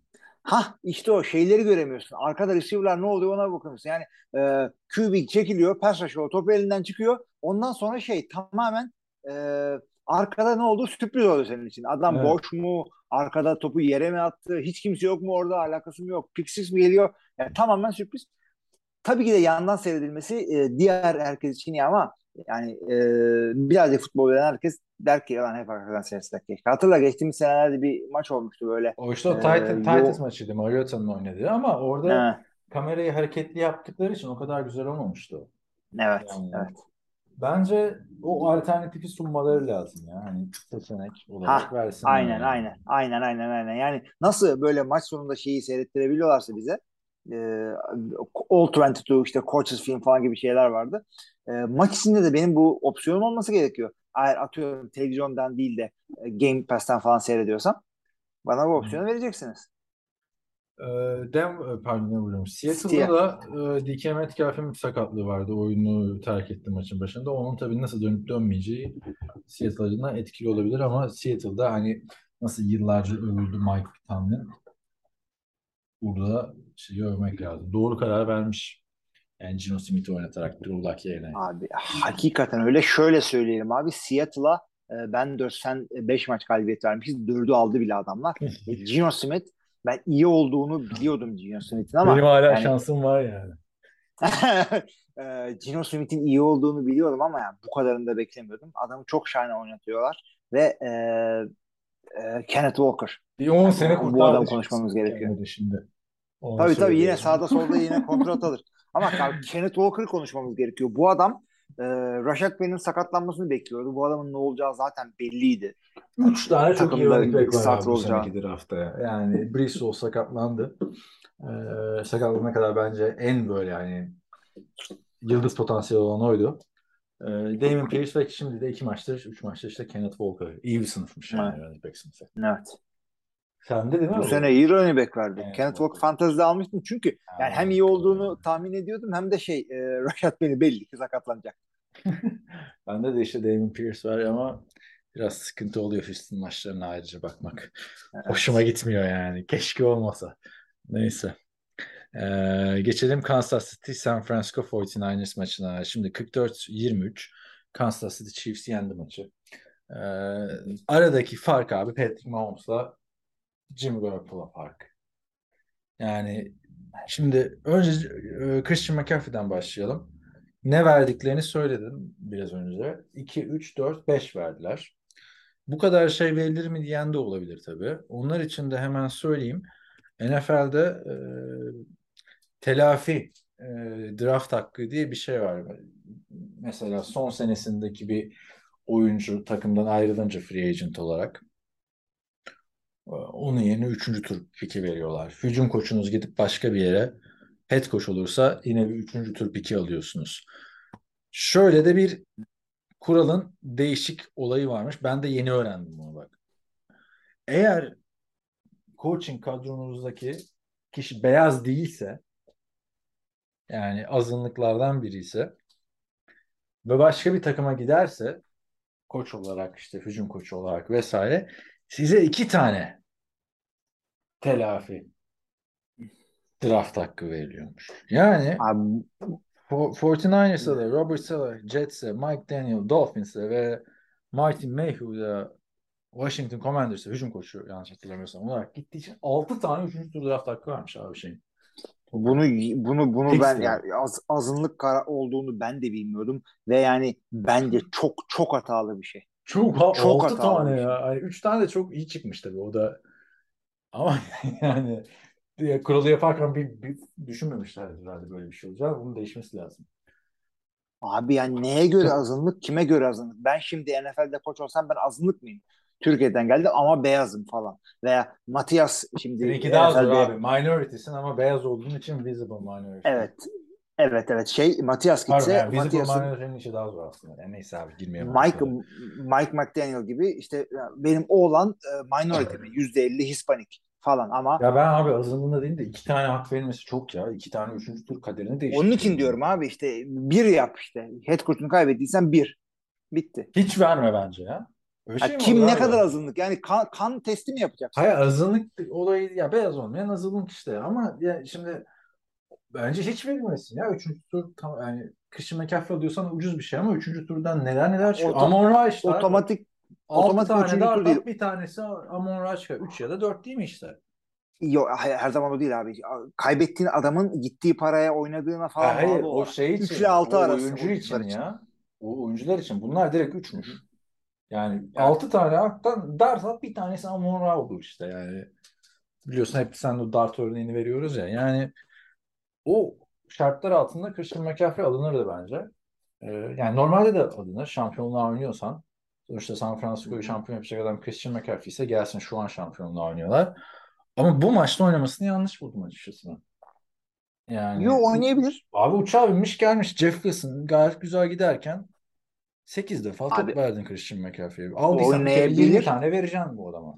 Ha işte o şeyleri göremiyorsun. Arkada receiver'lar ne oluyor ona bakıyorsun. Yani e, QB çekiliyor, pass rush'ı, top elinden çıkıyor. Ondan sonra şey tamamen e, arkada ne oldu sürpriz oluyor senin için. Adam Evet. boş mu? Arkada topu yere mi attı? Hiç kimse yok mu orada? Alakası mı yok? Pick six mi geliyor? Yani tamamen sürpriz. Tabii ki de yandan seyredilmesi e, diğer herkes için iyi ama yani e, birazcık futbol bilen herkes der ki lan hep arkadan seyretsek keşke. Hatırla geçtiğimiz senelerde bir maç olmuştu böyle. O işte o Ee, Titan, yo- Titans maçıydı. Mariota'nın oynadığı ama orada Ha, kamerayı hareketli yaptıkları için o kadar güzel olmamıştı. evet, Yani evet. Bence o alternatifi sunmaları lazım ya. Hani seçenek olarak Ha, versinler Aynen yani. aynen aynen aynen aynen yani nasıl böyle maç sonunda şeyi seyrettirebiliyorlarsa bize e, All 22 işte Coaches Film falan gibi şeyler vardı. E, maç içinde de benim bu opsiyonum olması gerekiyor. Eğer atıyorum televizyondan değil de e, Game Pass'ten falan seyrediyorsam bana bu opsiyonu vereceksiniz. Dem, pardon ne vuruyorum. Seattle'da Seattle. da e, DK Metcalf'in sakatlığı vardı. Oyunu terk etti maçın başında. Onun tabii nasıl dönüp dönmeyeceği Seattle adına etkili olabilir ama Seattle'da hani nasıl yıllarca övüldü Mike Tomlin burada şeyi övmek lazım. Doğru karar vermiş. Yani Gino Smith'i oynatarak Drew Luck yerine. Abi hakikaten öyle. Şöyle söyleyelim abi Seattle'a ben 4 sen 5 maç galibiyet vermişiz. 4'ü aldı bile adamlar. E, Gino Smith ben iyi olduğunu biliyordum Gino Smith'in ama Benim hala yani- şansım var yani. (laughs) e, Gino Smith'in iyi olduğunu biliyordum ama yani bu kadarını da beklemiyordum. Adamı çok şahane oynatıyorlar ve e, e, Kenneth Walker. Bir 10 sene Bu kurtardı. adam konuşmamız gerekiyor. Şimdi. Onu Tabii tabii yine sağda solda yine kontrat alır. (laughs) Ama Kenneth Walker'ı konuşmamız gerekiyor. Bu adam e, Rashad Penny'nin sakatlanmasını bekliyordu. Bu adamın ne olacağı zaten belliydi. Üç tane çok iyi running back var abi bu olacağı. draft'ta. Yani Hall sakatlandı. Ee, sakatlanana kadar bence en böyle yani yıldız potansiyeli olan oydu. Ee, Damon Pierce ve şimdi de iki maçtır, üç maçtır işte Kenneth Walker. İyi bir sınıfmış yani Evet. running back sınıfı. Evet. Sende değil mi? Bu sene iyi running back verdi. Evet, Kenneth Walker. Fantezide almıştım çünkü yani hem iyi olduğunu tahmin ediyordum hem de şey e, (laughs) Rashad Penny belli ki sakatlanacak. (laughs) Bende de işte Damon Pierce var ama biraz sıkıntı oluyor Houston maçlarına ayrıca bakmak. Hoşuma gitmiyor yani. Keşke olmasa. Neyse. Ee, geçelim Kansas City San Francisco 49ers maçına. Şimdi 44-23 Kansas City Chiefs yendi maçı. Ee, aradaki fark abi Patrick Mahomes'la Jimmy Garoppolo fark. Yani şimdi önce e, Christian McCaffrey'den başlayalım. Ne verdiklerini söyledim biraz önce. 2, 3, 4, 5 verdiler. Bu kadar şey verilir mi diyen de olabilir tabii. Onlar için de hemen söyleyeyim. NFL'de e, telafi e, draft hakkı diye bir şey var. Mesela son senesindeki bir oyuncu takımdan ayrılınca free agent olarak onun yerine 3. tur piki veriyorlar. Hücum koçunuz gidip başka bir yere head coach olursa yine bir 3. tur piki alıyorsunuz. Şöyle de bir kuralın değişik olayı varmış. Ben de yeni öğrendim bunu bak. Eğer coaching kadronuzdaki kişi beyaz değilse yani azınlıklardan biri ise ve başka bir takıma giderse koç olarak işte hücum koçu olarak vesaire size iki tane telafi draft hakkı veriliyormuş. Yani Abi, For- 49ers'a da Robert Sala, Jets'e, Mike Daniel, Dolphins'e ve Martin Mayhew'da Washington Commanders'e hücum koçu yanlış hatırlamıyorsam olarak gittiği için 6 tane 3. tur draft hakkı varmış abi şeyin. bunu bunu bunu Fix ben yani az, azınlık kara olduğunu ben de bilmiyordum ve yani bence çok çok hatalı bir şey. Çok, ha, Çok 6 hatalı tane bir ya. Hani 3 tane de çok iyi çıkmış tabii o da. Ama (laughs) yani ya, kuralı yaparken bir, bir düşünmemişler herhalde böyle bir şey olacak. Bunun değişmesi lazım. Abi yani neye göre azınlık, kime göre azınlık? Ben şimdi NFL'de koç olsam ben azınlık mıyım? Türkiye'den geldim ama beyazım falan. Veya Matias şimdi Seninki daha zor abi. Minority'sin ama beyaz olduğun için visible minority. Evet. Evet evet şey Matias gitse yani Matias'ın işi daha zor aslında. Yani neyse abi girmeyelim. Mike Mike McDaniel gibi işte benim oğlan e, minority mi? %50 Hispanik falan ama Ya ben abi azınlığında değil de iki tane hak verilmesi çok ya. İki tane üçüncü tur kaderini değiştiriyor. onun için diyorum abi işte bir yap işte. Head coach'unu kaybettiysen bir. Bitti. Hiç verme bence ya. Öyle şey kim ne abi? kadar azınlık? Yani kan, kan testi mi yapacaksın? Hayır azınlık olayı ya beyaz olmayan azınlık işte ama ya şimdi bence hiç verilmesin ya. Üçüncü tur tam yani Christian McCaffrey diyorsan ucuz bir şey ama üçüncü turdan neler neler çıkıyor. Otom- Amon işte. Otomatik Altı otomatik tane üçüncü tur değil. bir tanesi Amon Ra çıkıyor. Üç ya da dört değil mi işte? Yok her zaman o değil abi. Kaybettiğin adamın gittiği paraya oynadığına falan Ha, hayır o o. şey için. Üç ile altı o arası oyuncu için için. ya. O oyuncular için. Bunlar direkt üçmüş. Yani altı tane haktan dart at bir tanesi Amon Ra olur işte yani. Biliyorsun hep sen o dart örneğini veriyoruz ya. Yani o şartlar altında Christian McCaffrey alınırdı bence. Ee, yani normalde de alınır. Şampiyonluğa oynuyorsan. Sonuçta San Francisco'yu şampiyon yapacak adam Christian McCaffrey ise gelsin şu an şampiyonluğa oynuyorlar. Ama bu maçta oynamasını yanlış buldum açıkçası. ben. Yani Yo oynayabilir. Abi uçağa binmiş gelmiş Jeff Wilson gayet güzel giderken 8 defa top verdin Christian McCaffrey'e. Aldıysan oynayabilir. 20 tane vereceksin bu adama.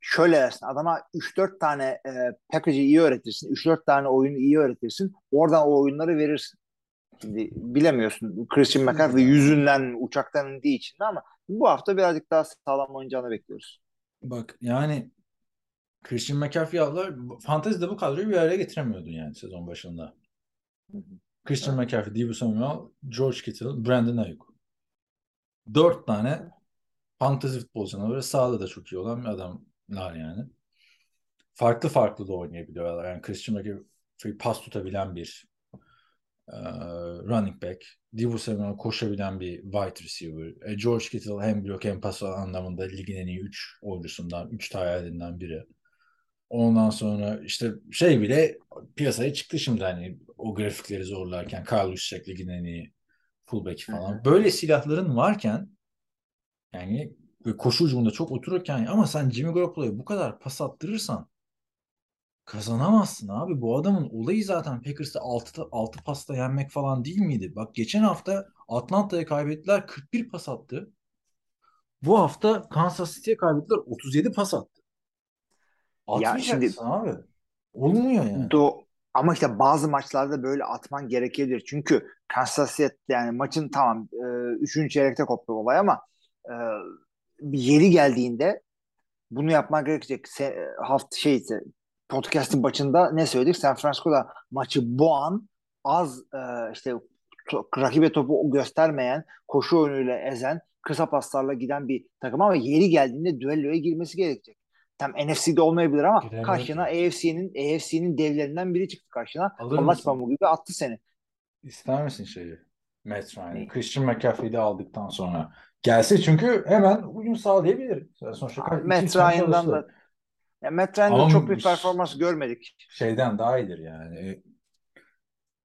Şöyle dersin adama 3-4 tane e, package'i iyi öğretirsin. 3-4 tane oyunu iyi öğretirsin. Oradan o oyunları verirsin. Şimdi bilemiyorsun Christian McCaffrey yüzünden uçaktan indiği için ama bu hafta birazcık daha sağlam oynayacağını bekliyoruz. Bak yani Christian McCaffrey aldılar. Fantezide bu kadroyu bir araya getiremiyordun yani sezon başında. Christian McCaffrey, Deebo Samuel, George Kittle, Brandon Ayuk. Dört tane fantezi futbolcuna böyle sahada da çok iyi olan bir adamlar yani. Farklı farklı da oynayabiliyorlar. Yani Christian McCaffrey pas tutabilen bir e, running back. Deebo Samuel koşabilen bir wide receiver. E, George Kittle hem blok hem pas anlamında ligin en iyi 3 oyuncusundan, 3 tayarından biri. Ondan sonra işte şey bile piyasaya çıktı şimdi hani o grafikleri zorlarken Carl Juszczyk ligin en iyi fullback falan. Böyle silahların varken yani ve koşu ucunda çok otururken ama sen Jimmy Garoppolo'ya bu kadar pas attırırsan kazanamazsın abi. Bu adamın olayı zaten Packers'ta 6, 6 pasta yenmek falan değil miydi? Bak geçen hafta Atlanta'ya kaybettiler 41 pas attı. Bu hafta Kansas City'ye kaybettiler 37 pas attı. Ya Atmayacaksın şimdi abi. Olmuyor yani. do ama işte bazı maçlarda böyle atman gerekebilir. Çünkü Kansas City yani maçın tamam e, üçüncü çeyrekte koptu olay ama e, bir yeri geldiğinde bunu yapman gerekecek. Se, hafta şey podcast'in başında ne söyledik? San Francisco'da maçı boğan az e, işte to, rakibe topu göstermeyen, koşu oyunuyla ezen, kısa paslarla giden bir takım ama yeri geldiğinde düelloya girmesi gerekecek. Tam NFC'de olmayabilir ama Giremiyor karşına AFC'nin AFC'nin devlerinden biri çıktı karşına. Allah pamuğu gibi attı seni. İster misin şeyi? Matt Ryan'ı. Christian McCaffrey'i de aldıktan sonra. Gelse çünkü hemen uyum sağlayabilir. Sonuçta kaç- Matt Ryan'dan da ya Matt Ryan'dan Ama çok bir performans görmedik. şeyden daha iyidir yani.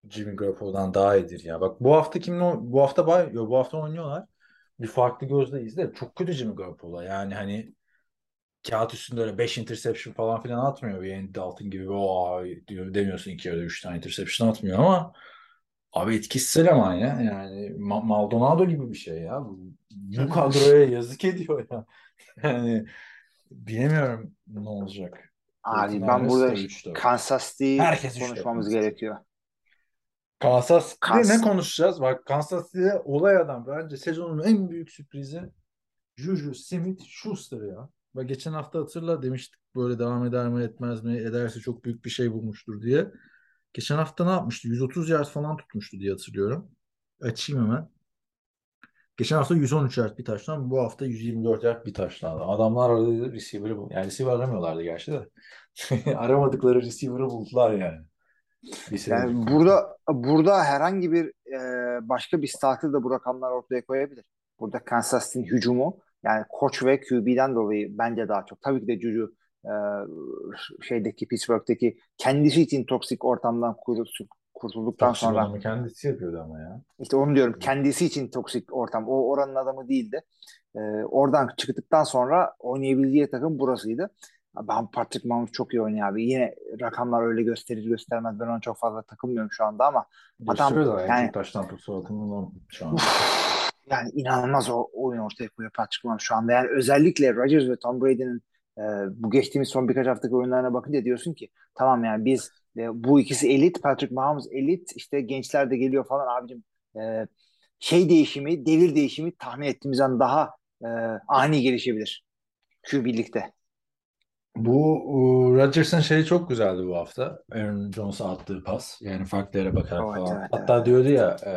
Jimmy Garoppolo'dan daha iyidir ya. Bak bu hafta oy- bu hafta bay bu hafta oynuyorlar. Bir farklı gözle izle. Çok kötü Jimmy Garoppolo. Yani hani kağıt üstünde öyle 5 interception falan filan atmıyor. Bir Andy Dalton gibi o diyor demiyorsun iki ya da 3 tane interception atmıyor ama abi etkisiz eleman ya. Yani Ma- Maldonado gibi bir şey ya. Bu, bu kadroya yazık ediyor ya. (laughs) Yani bilemiyorum ne olacak. Abi ben 49ers burada. Kansas Herkes üçte. konuşmamız gerekiyor. Kansas City'de ne konuşacağız? Bak Kansas City'de olay adam. Bence sezonun en büyük sürprizi Juju Smith-Schuster ya. Bak geçen hafta hatırla demiştik böyle devam eder mi etmez mi ederse çok büyük bir şey bulmuştur diye. Geçen hafta ne yapmıştı? 130 yard falan tutmuştu diye hatırlıyorum. Açayım hemen. Geçen hafta 113 yard bir taştan, bu hafta 124 yard bir taştan. Adamlar arada receiver'ı bul. Yani receiver aramıyorlardı gerçi de. (laughs) Aramadıkları receiver'ı buldular yani. Senedir. Yani burada burada herhangi bir e, başka bir starter da bu rakamlar ortaya koyabilir. Burada Kansas City'nin hücumu yani koç ve QB'den dolayı bence daha çok. Tabii ki de Juju e, şeydeki Pittsburgh'teki kendisi için toksik ortamdan kurtul- kurtulduktan Toksik sonra adamı kendisi yapıyordu ama ya. işte onu diyorum kendisi için toksik ortam. O oranın adamı değildi. E, oradan çıktıktan sonra oynayabildiği takım burasıydı. Ben Patrick Mahomes çok iyi oynuyor abi. Yine rakamlar öyle gösterir göstermez. Ben ona çok fazla takılmıyorum şu anda ama Adam, yani- taştan tutsa atımından şu an. yani inanılmaz o oyun ortaya koyuyor Patrick Mahomes şu anda. Yani özellikle Rodgers ve Tom Brady'nin e, bu geçtiğimiz son birkaç haftaki oyunlarına bakınca diyorsun ki tamam yani biz e, bu ikisi elit, Patrick Mahomes elit, işte gençler de geliyor falan abicim. E, şey değişimi, devir değişimi tahmin ettiğimizden daha e, ani gelişebilir. Şu birlikte. Bu Rodgers'ın şeyi çok güzeldi bu hafta. Aaron Jones'a attığı pas. Yani farklı yere bakarak Evet, falan. evet, Hatta evet, diyordu ya e,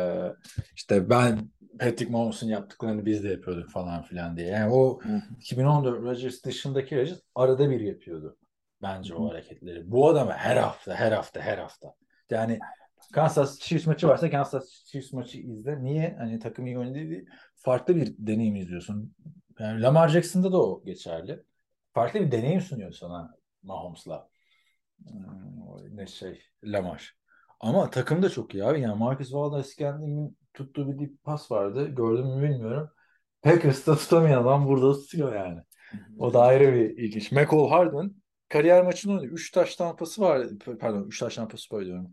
işte ben Patrick Mahomes'un yaptıklarını biz de yapıyorduk falan filan diye. Yani o Hı hı. 2014 Rodgers dışındaki Rodgers arada bir yapıyordu bence o hareketleri. Bu adamı her hafta, her hafta, her hafta. Yani Kansas Chiefs maçı varsa Kansas Chiefs maçı izle. Niye? Hani takım iyi oynadığı değil. Farklı bir deneyim izliyorsun. Yani Lamar Jackson'da da o geçerli. Farklı bir deneyim sunuyor sana Mahomes'la. Hmm, ne şey Lamar. Ama takım da çok iyi abi. Yani Marcus Valdez-Scantlin'in tuttuğu bir dip pas vardı. Gördün mü bilmiyorum. Packers'ta tutamayan adam burada tutuyor yani. O da ayrı bir ilginç. McCall Hardman kariyer maçında oynadı. 3 taş tampası var. Pardon 3 taş tampası koyuyorum.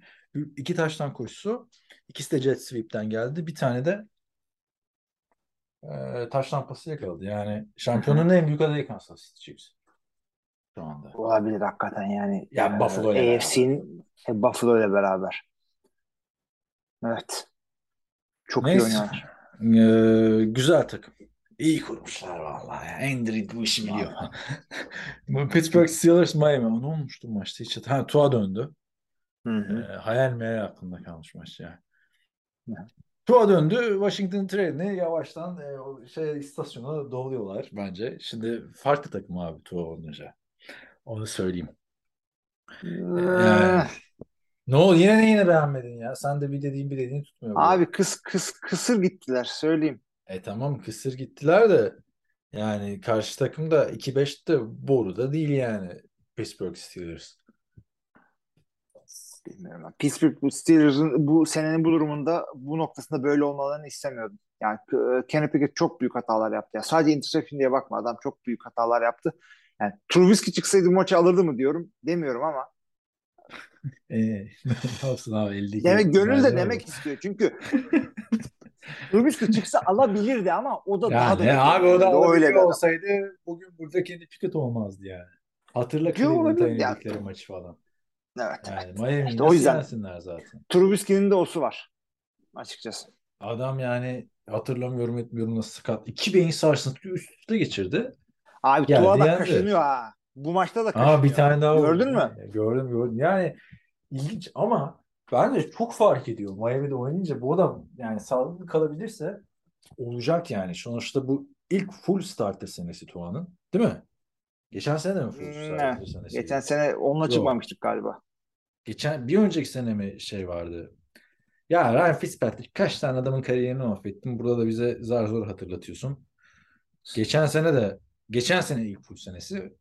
2 taştan koşusu. İkisi de jet sweep'ten geldi. Bir tane de e, taş tampası yakaladı. Yani şampiyonun en büyük adayı Kansas City Chiefs. Şu anda. Olabilir hakikaten yani. Ya E, Buffalo ile AFC'nin Buffalo ile beraber. Evet. Çok iyi Neyse. oynuyorlar. Ee, güzel takım. İyi kurmuşlar vallahi. Andrew bu işi biliyor. (laughs) Bu Pittsburgh Steelers Miami. Ne olmuştu maçta hiç? Ha, Tua döndü. Hı hı. Ee, hayal meyal aklımda kalmış maç ya. Evet. Tua döndü. Washington trenini yavaştan e, o şey istasyona doluyorlar bence. Şimdi farklı takım abi Tua olunca. Onu söyleyeyim. Yani, ne oldu? Yine ne yine beğenmedin ya? Sen de bir dediğin bir dediğin tutmuyor. böyle. Abi kıs kıs kısır gittiler söyleyeyim. E tamam kısır gittiler de yani karşı takım da 2-5 de boru da değil yani Pittsburgh Steelers. Bilmiyorum. ben. Pittsburgh bu Steelers'ın bu senenin bu durumunda bu noktasında böyle olmalarını istemiyordum. Yani e, Kenny Pickett çok büyük hatalar yaptı. Yani sadece interception diye bakma adam çok büyük hatalar yaptı. Yani Trubisky çıksaydı bu maçı alırdı mı diyorum demiyorum ama E, (laughs) ne yapsın abi 52 demek gönül de demek bu. istiyor. Çünkü (laughs) Trubisky çıksa alabilirdi ama o da daha da Yani abi o da öyle bir olsaydı bugün burada Kenny Pickett olmazdı yani. Hatırla Cleveland'a maçı falan. Evet. Yani Miami'yi İşte o yüzden- zaten. Trubisky'nin de osu var açıkçası. Adam yani hatırlamıyorum etmiyorum nasıl sakat. İki beyin sarsıntı üst üste geçirdi. Abi Geldi, Tua da kaşınıyor ha. Bu maçta da kaşınıyor. Aa bir tane daha Gördün mü? Gördüm gördüm. Yani ilginç ama bence çok fark ediyor. Miami'de oynayınca bu adam yani sağlıklı kalabilirse olacak yani. Sonuçta bu ilk full starter senesi Tuan'ın. Değil mi? Geçen sene de mi full Hmm, starter evet. senesi? Geçen sene onunla Yok. çıkmamıştık galiba. Geçen bir önceki sene mi şey vardı? Ya Ryan Fitzpatrick kaç tane adamın kariyerini mahvettin. Burada da bize zar zor hatırlatıyorsun. Geçen sene de geçen sene ilk full senesi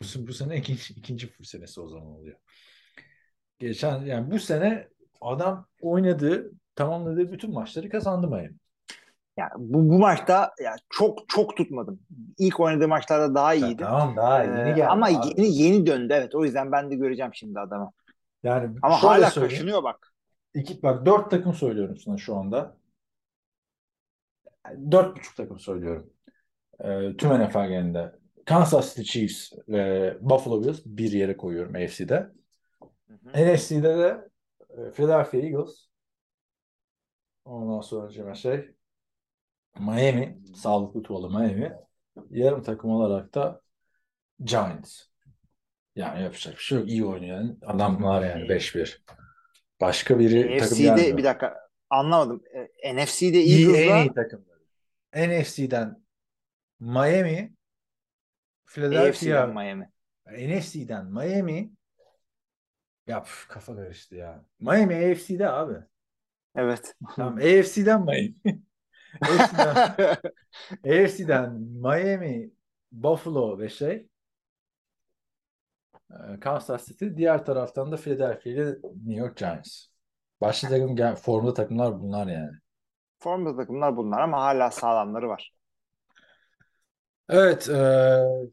bu, bu sene ikinci, ikinci senesi o zaman oluyor. Geçen yani bu sene adam oynadığı tamamladığı bütün maçları kazandı Miami. Yani bu, bu maçta ya çok çok tutmadım. İlk oynadığı maçlarda daha Ya iyiydi. tamam daha yeni Ee, geldi. ama abi. yeni yeni döndü evet. O yüzden ben de göreceğim şimdi adamı. yani Ama hala kaşınıyor bak. İki, bak dört takım söylüyorum sana şu anda. Dört buçuk takım söylüyorum. Ee, tüm NFL genelinde. Kansas City Chiefs ve Buffalo Bills bir yere koyuyorum AFC'de. NFC'de de e, Philadelphia Eagles. Ondan sonra şey Miami, sağlıklı tuvalı Miami. Yarım takım olarak da Giants. Yani yapacak bir şey yok. İyi oynayan adamlar yani 5-1. Başka biri takım NFC'de gelmiyor. bir dakika anlamadım. E, NFC'de İyi, en Eagles'la iyi takımları. NFC'den Miami, Philadelphia, AFC'den Miami. NFC'den Miami ya püf, kafa karıştı ya. Miami AFC'de abi. Evet. Tamam AFC'den (laughs) Miami. AFC'den, AFC'den (laughs) Miami, Buffalo ve şey e, Kansas City. Diğer taraftan da Philadelphia ile New York Giants. Başlı takım formda takımlar bunlar yani. Formda takımlar bunlar ama hala sağlamları var. Evet, eee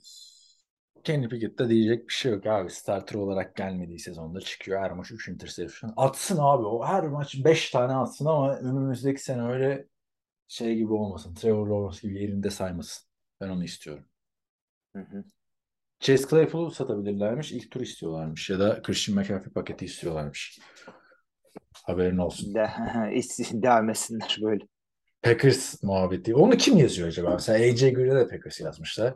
Kenny Pickett'te diyecek bir şey yok abi. Starter olarak gelmediği sezonda çıkıyor. Her maç 3 interception. Atsın abi o. Her maç 5 tane atsın ama önümüzdeki sene öyle şey gibi olmasın. Trevor Lawrence gibi yerinde saymasın. Ben onu istiyorum. Hı hı. Chase Claypool'u satabilirlermiş. İlk tur istiyorlarmış. Ya da Christian McCaffrey paketi istiyorlarmış. Haberin olsun. De, (laughs) devam etsinler böyle. Packers muhabbeti. Onu kim yazıyor acaba? Mesela AJ Green'e de Packers yazmışlar.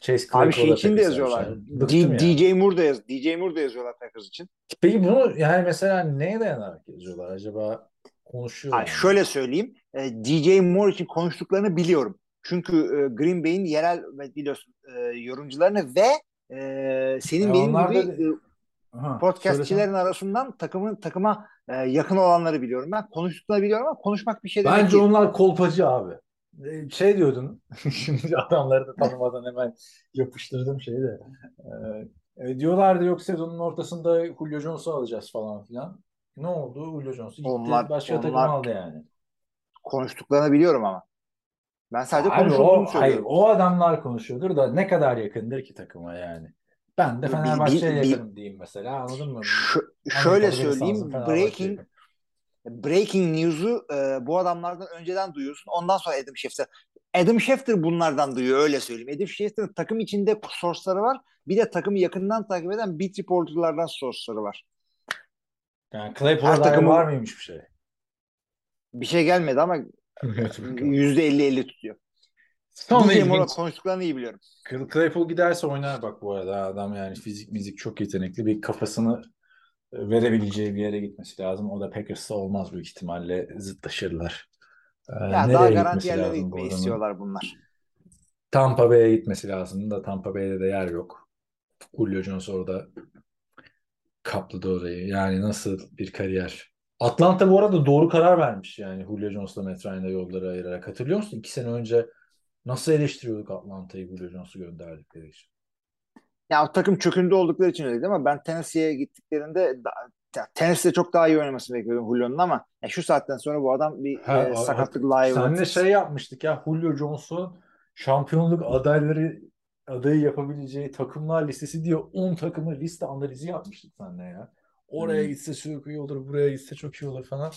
Chase Abi şey Claypool'a için de yazıyorlar. D-. DJ Moore da yaz DJ Moore da yazıyorlar Packers için. Peki bunu yani mesela neye dayanarak yazıyorlar? Acaba konuşuyor Ay, şöyle söyleyeyim. e, DJ Moore için konuştuklarını biliyorum. Çünkü e, Green Bay'in yerel biliyorsun e, yorumcularını ve senin Ya benim gibi da- Aha, podcastçilerin söylesene. arasından takımın takıma e, yakın olanları biliyorum. Ben konuştuklarını biliyorum ama konuşmak bir şey demek Bence değil. onlar kolpacı abi. E, Şey diyordun. (laughs) Şimdi adamları da tanımadan hemen yapıştırdım şeyi de. Ee, e, diyorlardı yok sezonun ortasında Julio Jones'u alacağız falan filan. Ne oldu? Julio Jones'u gitti. Onlar- başka takım onlar- aldı yani. Konuştuklarını biliyorum ama. Ben sadece konuşulduğunu hayır, o adamlar konuşuyordur da ne kadar yakındır ki takıma yani. Ben de Fenerbahçe'ye yakınım diyeyim mesela anladın mı? Şu- Amerika şöyle söyleyeyim. Breaking breaking news'u e, bu adamlardan önceden duyuyorsun. Ondan sonra Adam Schefter. Adam Schefter bunlardan duyuyor öyle söyleyeyim. Adam Schefter'ın takım içinde source'ları var. Bir de takımı yakından takip eden beat reporterlardan source'ları var. Yani Claypool'a takımın- var mıymış bir şey? Bir şey gelmedi ama Evet, bakalım. %50-50 tutuyor. Son DJ ilginç. konuştuklarını iyi biliyorum. Claypool giderse oynar bak bu arada adam yani fizik mizik çok yetenekli bir kafasını e, verebileceği bir yere gitmesi lazım. O da Packers'ta olmaz büyük ihtimalle zıtlaşırlar. Ee, Ya daha garanti yerlere bu gitmeyi adamın? istiyorlar bunlar. Tampa Bay'e gitmesi lazım da Tampa Bay'de de yer yok. Julio Jones orada kapladı orayı. Yani nasıl bir kariyer. Atlanta bu arada doğru karar vermiş yani Julio Jones'la Matt yolları ayırarak. Hatırlıyor musun? İki sene önce nasıl eleştiriyorduk Atlanta'yı Julio Jones'u gönderdikleri için. Ya o takım çöküntü oldukları için öyle ama ben Tennessee'ye gittiklerinde da, Tennessee'de çok daha iyi oynamasını bekliyordum Julio'nun ama ya şu saatten sonra bu adam bir Ha, e, sakatlık Senle live şey yapmıştık ya Julio Jones'u şampiyonluk adayları adayı yapabileceği takımlar listesi diye 10 takımı liste analizi yapmıştık seninle ya. Oraya Hmm. gitse çok iyi olur, buraya gitse çok iyi olur falan.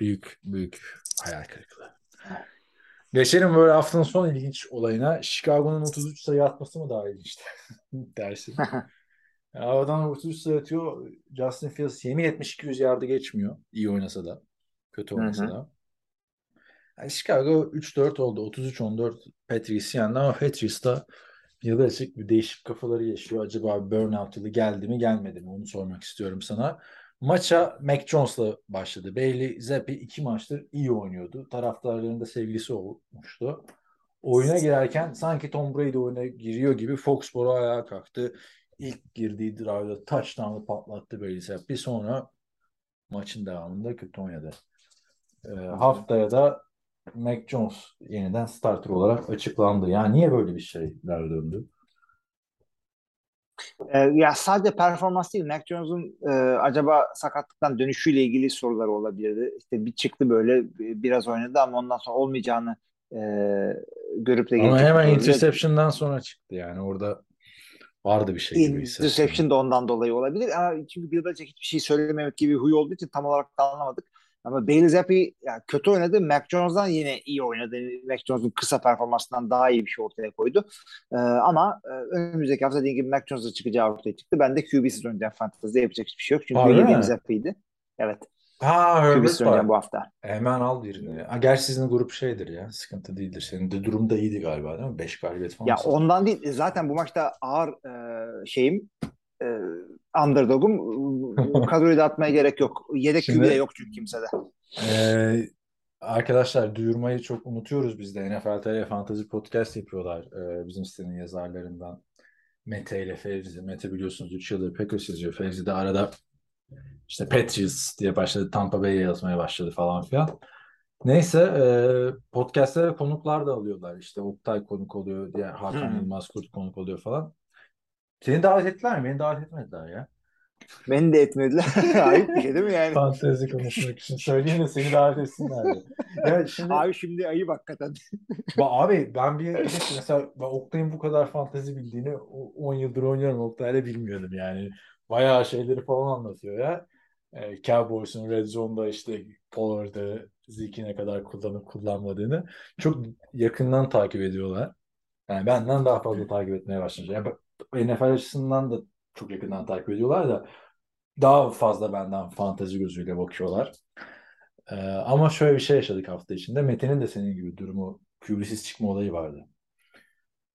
Büyük büyük hayal kırıklığı. Geçelim böyle haftanın son ilginç olayına. Chicago'nun 33 sayı atması mı daha ilginçti (laughs) dersin. (laughs) Ya adam 33 sayı atıyor. Justin Fields yemin etmiş 200 yardı geçmiyor. İyi oynasa da. Kötü oynasa da. Yani Chicago 3-4 oldu. 33-14 Patrice yendi ama Patrice da yılı açık bir değişik kafaları yaşıyor. Acaba burnout yılı geldi mi gelmedi mi? Onu sormak istiyorum sana. Maça Mac Jones'la başladı. Bailey Zappi iki maçtır iyi oynuyordu. Taraftarların da sevgilisi olmuştu. Oyuna girerken sanki Tom Brady oyuna giriyor gibi Foxborough ayağa kalktı. İlk girdiği drive'da touchdown'ı patlattı Bailey Zappi. Sonra maçın devamında kötü oynadı. Ee, haftaya da Mac Jones yeniden starter olarak açıklandı. Yani niye böyle bir şeyler döndü? E, ya sadece performans değil. Mac Jones'un e, acaba sakatlıktan dönüşüyle ilgili soruları olabilirdi. İşte bir çıktı böyle bir- biraz oynadı ama ondan sonra olmayacağını e, görüp de Ama hemen interception'dan sonra çıktı yani orada vardı bir şey gibi. Interception de ondan dolayı olabilir ama çünkü Bill Belichick hiçbir şey söylememek gibi huy olduğu için tam olarak da anlamadık. Ama Bailey Zappi ya kötü oynadı. Mac Jones'dan yine iyi oynadı. Mac Jones'un kısa performansından daha iyi bir şey ortaya koydu. Ee, ama e, önümüzdeki hafta dediğim gibi Mac Jones'la çıkacağı ortaya çıktı. Ben de QB'siz oynayacağım fantezide yapacak hiçbir şey yok. Çünkü Harbi bildiğim mi? Zappi'ydi. Evet. Ha oynayan var. bu hafta. Hemen al birini. Ha, gerçi sizin grup şeydir ya. Sıkıntı değildir. Senin de durum da iyiydi galiba değil mi? 5 galibiyet falan. Ya ondan değil. Zaten bu maçta ağır e, şeyim e, underdog'um. (laughs) Kadroyu da atmaya gerek yok. Yedek Şimdi- yok çünkü kimsede. Ee, arkadaşlar duyurmayı çok unutuyoruz biz de. NFL TR Fantasy Podcast yapıyorlar. Ee, bizim sitenin yazarlarından Mete ile Fevzi. Mete biliyorsunuz 3 yıldır Packers yazıyor. Fevzi de arada işte Patriots diye başladı. Tampa Bay'e yazmaya başladı falan filan. Neyse e, podcastlere konuklar da alıyorlar. İşte Oktay konuk oluyor. Diğer Hakan Hı. Yılmaz Kurt konuk oluyor falan. Seni davet ettiler mi? Beni davet etmediler ya. Beni de etmediler. (laughs) Ayıp bir şey değil mi yani? Fantezi konuşmak için. Söyleyeyim de seni davet etsinler diye. Ya şimdi Abi şimdi ayıp hakikaten. (laughs) Ba abi ben bir mesela ben Oktay'ın bu kadar fantezi bildiğini o- 10 yıldır oynuyorum Oktay'la bilmiyordum yani. Bayağı şeyleri falan anlatıyor ya. Ee, Cowboys'un Red Zone'da işte Pollard'ı Zeke'i ne kadar kullanıp kullanmadığını çok yakından takip ediyorlar. Yani benden daha fazla takip etmeye başlamışlar. Yani NFL açısından da çok yakından takip ediyorlar da daha fazla benden fantezi gözüyle bakıyorlar. Ee, ama şöyle bir şey yaşadık hafta içinde. Mete'nin de senin gibi durumu QB'siz çıkma olayı vardı.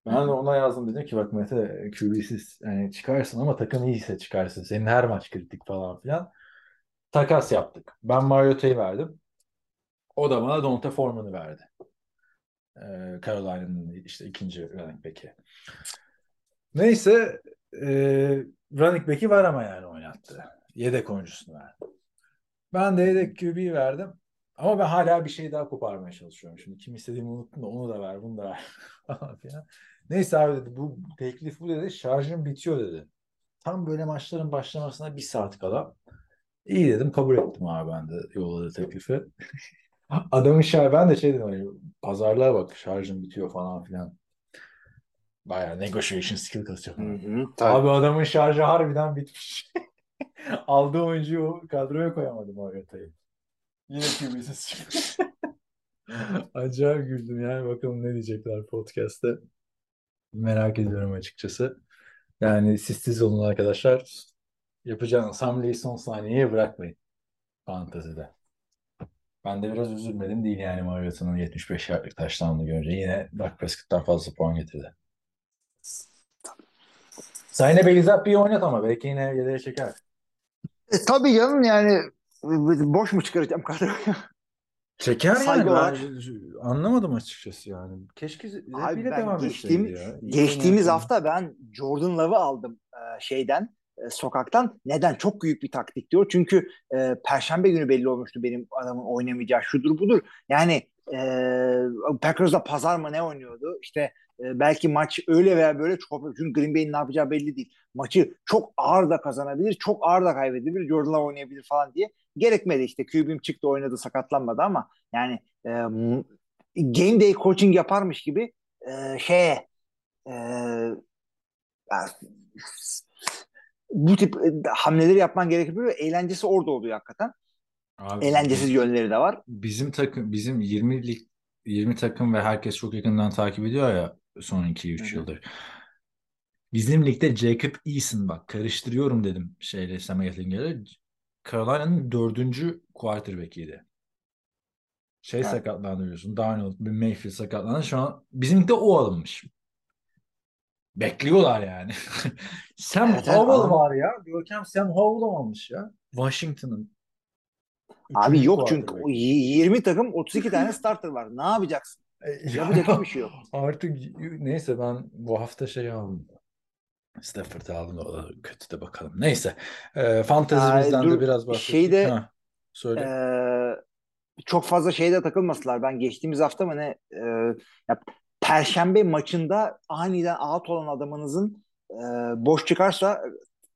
Ben de ona yazdım dedim ki bak Mete QB'siz yani çıkarsın ama takım iyiyse çıkarsın. Senin her maç kritik falan filan. Takas yaptık. Ben Mariota'yı verdim. O da bana Donta Foreman'ı verdi. Ee, Carolina'nın işte ikinci running back'i. Neyse e, running back'i var ama yani oynattı. Yedek oyuncusunu verdi. Ben de yedek QB'yi verdim. Ama ben hala bir şey daha koparmaya çalışıyorum. Şimdi kim istediğimi unuttum da onu da ver, bunu da ver. (laughs) Neyse abi dedi bu teklif bu dedi. Şarjım bitiyor dedi. Tam böyle maçların başlamasına bir saat kala. İyi dedim kabul ettim abi ben de yolladığı teklifi. (laughs) Adamın şarjı ben de şey dedim hani pazarlığa bak şarjım bitiyor falan filan. Bayağı negotiation skill kasıyor falan. Abi adamın şarjı harbiden bitmiş. (laughs) Aldığı oyuncuyu kadroya koyamadım o yatayı. Yine QB'siz çıkmış. (laughs) Acayip güldüm yani. Bakalım ne diyecekler podcast'te. Merak ediyorum açıkçası. Yani siz olun arkadaşlar. Yapacağınız hamleyi son saniyeye bırakmayın. Fantezide. Ben de biraz üzülmedim değil yani Mariota'nın 75 yardlık taştanını görünce. Yine Dak Prescott'tan fazla puan getirdi. Yine Belizappi'yi oynat ama belki yine yedeğe çeker. E, tabii canım yani boş mu çıkaracağım kadroyu? Çeker yani. Ben anlamadım açıkçası yani. Keşke Abi ben devam geçtiğim, ya. İyi geçtiğimiz oynayan- hafta ben Jordan Love'ı aldım e, şeyden e, sokaktan. Neden? Çok büyük bir taktik diyor. Çünkü e, Perşembe günü belli olmuştu benim adamın oynamayacağı şudur budur. Yani e, Packers'da pazar mı ne oynuyordu? İşte e, belki maç öyle veya böyle çok çünkü Green Bay'in ne yapacağı belli değil. Maçı çok ağır da kazanabilir, çok ağır da kaybedebilir. Jordan Love oynayabilir falan diye. Gerekmedi işte. QB'm çıktı oynadı sakatlanmadı ama yani e, game day coaching yaparmış gibi e, şeye e, bu tip e, hamleleri yapman gerekiyor. ve Eğlencesi orada oluyor hakikaten. Abi, Eğlencesiz yönleri de var. Bizim takım bizim 20 lig 20 takım ve herkes çok yakından takip ediyor ya son 2-3 Hı hı. yıldır. Bizim ligde Jacob Eason bak karıştırıyorum dedim şeyle Sam Ehlinger'e. Carolina'nın dördüncü quarterback'iydi. Şey Evet. sakatlandı biliyorsun. Darnold, Mayfield sakatlandı. Şu an bizim ligde o alınmış. Bekliyorlar yani. (laughs) Sam Evet, evet, Howell adam- var ya. Görkem Sam Howell almış ya. Washington'ın. Abi yok çünkü quarterback. o y- 20 takım 32 tane starter var. Ne yapacaksın? Yapacak bir şey yok. (laughs) Artık neyse ben bu hafta şey aldım. Stafford'ı aldım da o kötü de bakalım. Neyse. E, fantezimizden dur, de biraz bahsettik. şeyde- Ha, söyle. Ee, çok fazla şeyde takılmasınlar. Ben geçtiğimiz hafta mı ne e, ya, Perşembe maçında aniden out olan adamınızın e, boş çıkarsa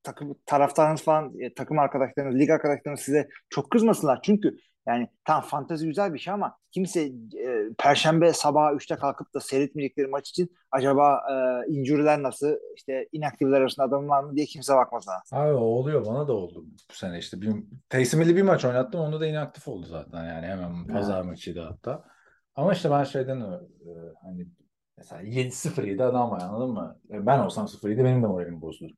takım taraftarınız falan e, takım arkadaşlarınız, lig arkadaşlarınız size çok kızmasınlar. Çünkü yani tam fantezi güzel bir şey ama kimse e, Perşembe sabahı 3'te kalkıp da seyretmeyecekleri maç için acaba e, injury'ler nasıl, işte inaktifler arasında adam var mı diye kimse bakmaz ha. Abi oluyor bana da oldu bu sene işte. Bir, Taysom Hill'i bir maç oynattım. Onda da inaktif oldu zaten yani hemen pazar maçıydı hatta. Ama işte ben şeyden e, hani mesela 7-0 adam var anladın mı? E, Ben olsam 0 benim de moralim bozulur.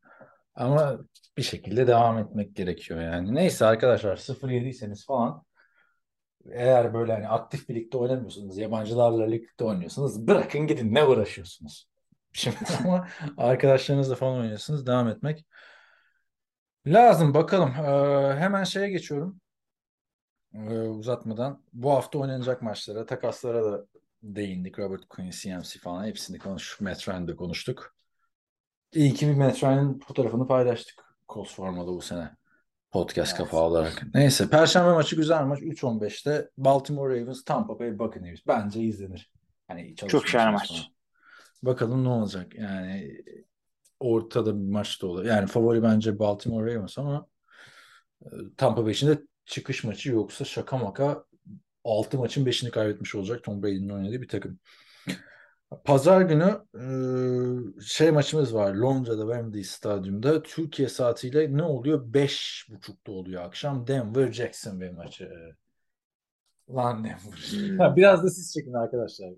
Ama bir şekilde devam etmek gerekiyor yani. Neyse arkadaşlar 0-7'yseniz falan eğer böyle hani aktif bir ligde oynamıyorsunuz, yabancılarla ligde oynuyorsunuz bırakın gidin ne uğraşıyorsunuz. (laughs) Şimdi ama arkadaşlarınızla falan oynuyorsunuz devam etmek lazım. Bakalım Ee, hemen şeye geçiyorum. Ee, uzatmadan bu hafta oynanacak maçlara, takaslara da değindik. Robert Quinn, CMC falan hepsini konuştuk. Matt Ryan'da konuştuk. İyi ki bir Matt Ryan'ın fotoğrafını paylaştık. Colts formalı bu sene. Podcast Evet. kapağı olarak. Neyse. Perşembe maçı güzel maç. 3-15'te Baltimore Ravens, Tampa Bay Buccaneers. Bence izlenir. Hani Çok şahane maç. Bakalım ne olacak. Yani ortada bir maç da olur. Yani favori bence Baltimore Ravens ama e, Tampa Bay için de çıkış maçı yoksa şaka maka 6 maçın 5'ini kaybetmiş olacak Tom Brady'nin oynadığı bir takım. Pazar günü e, şey maçımız var Londra'da Wembley Stadyum'da. Türkiye saatiyle ne oluyor? 5.30'da oluyor akşam. Denver Jacksonville maçı. Lan Denver. (laughs) Ha, biraz da siz çekin arkadaşlar.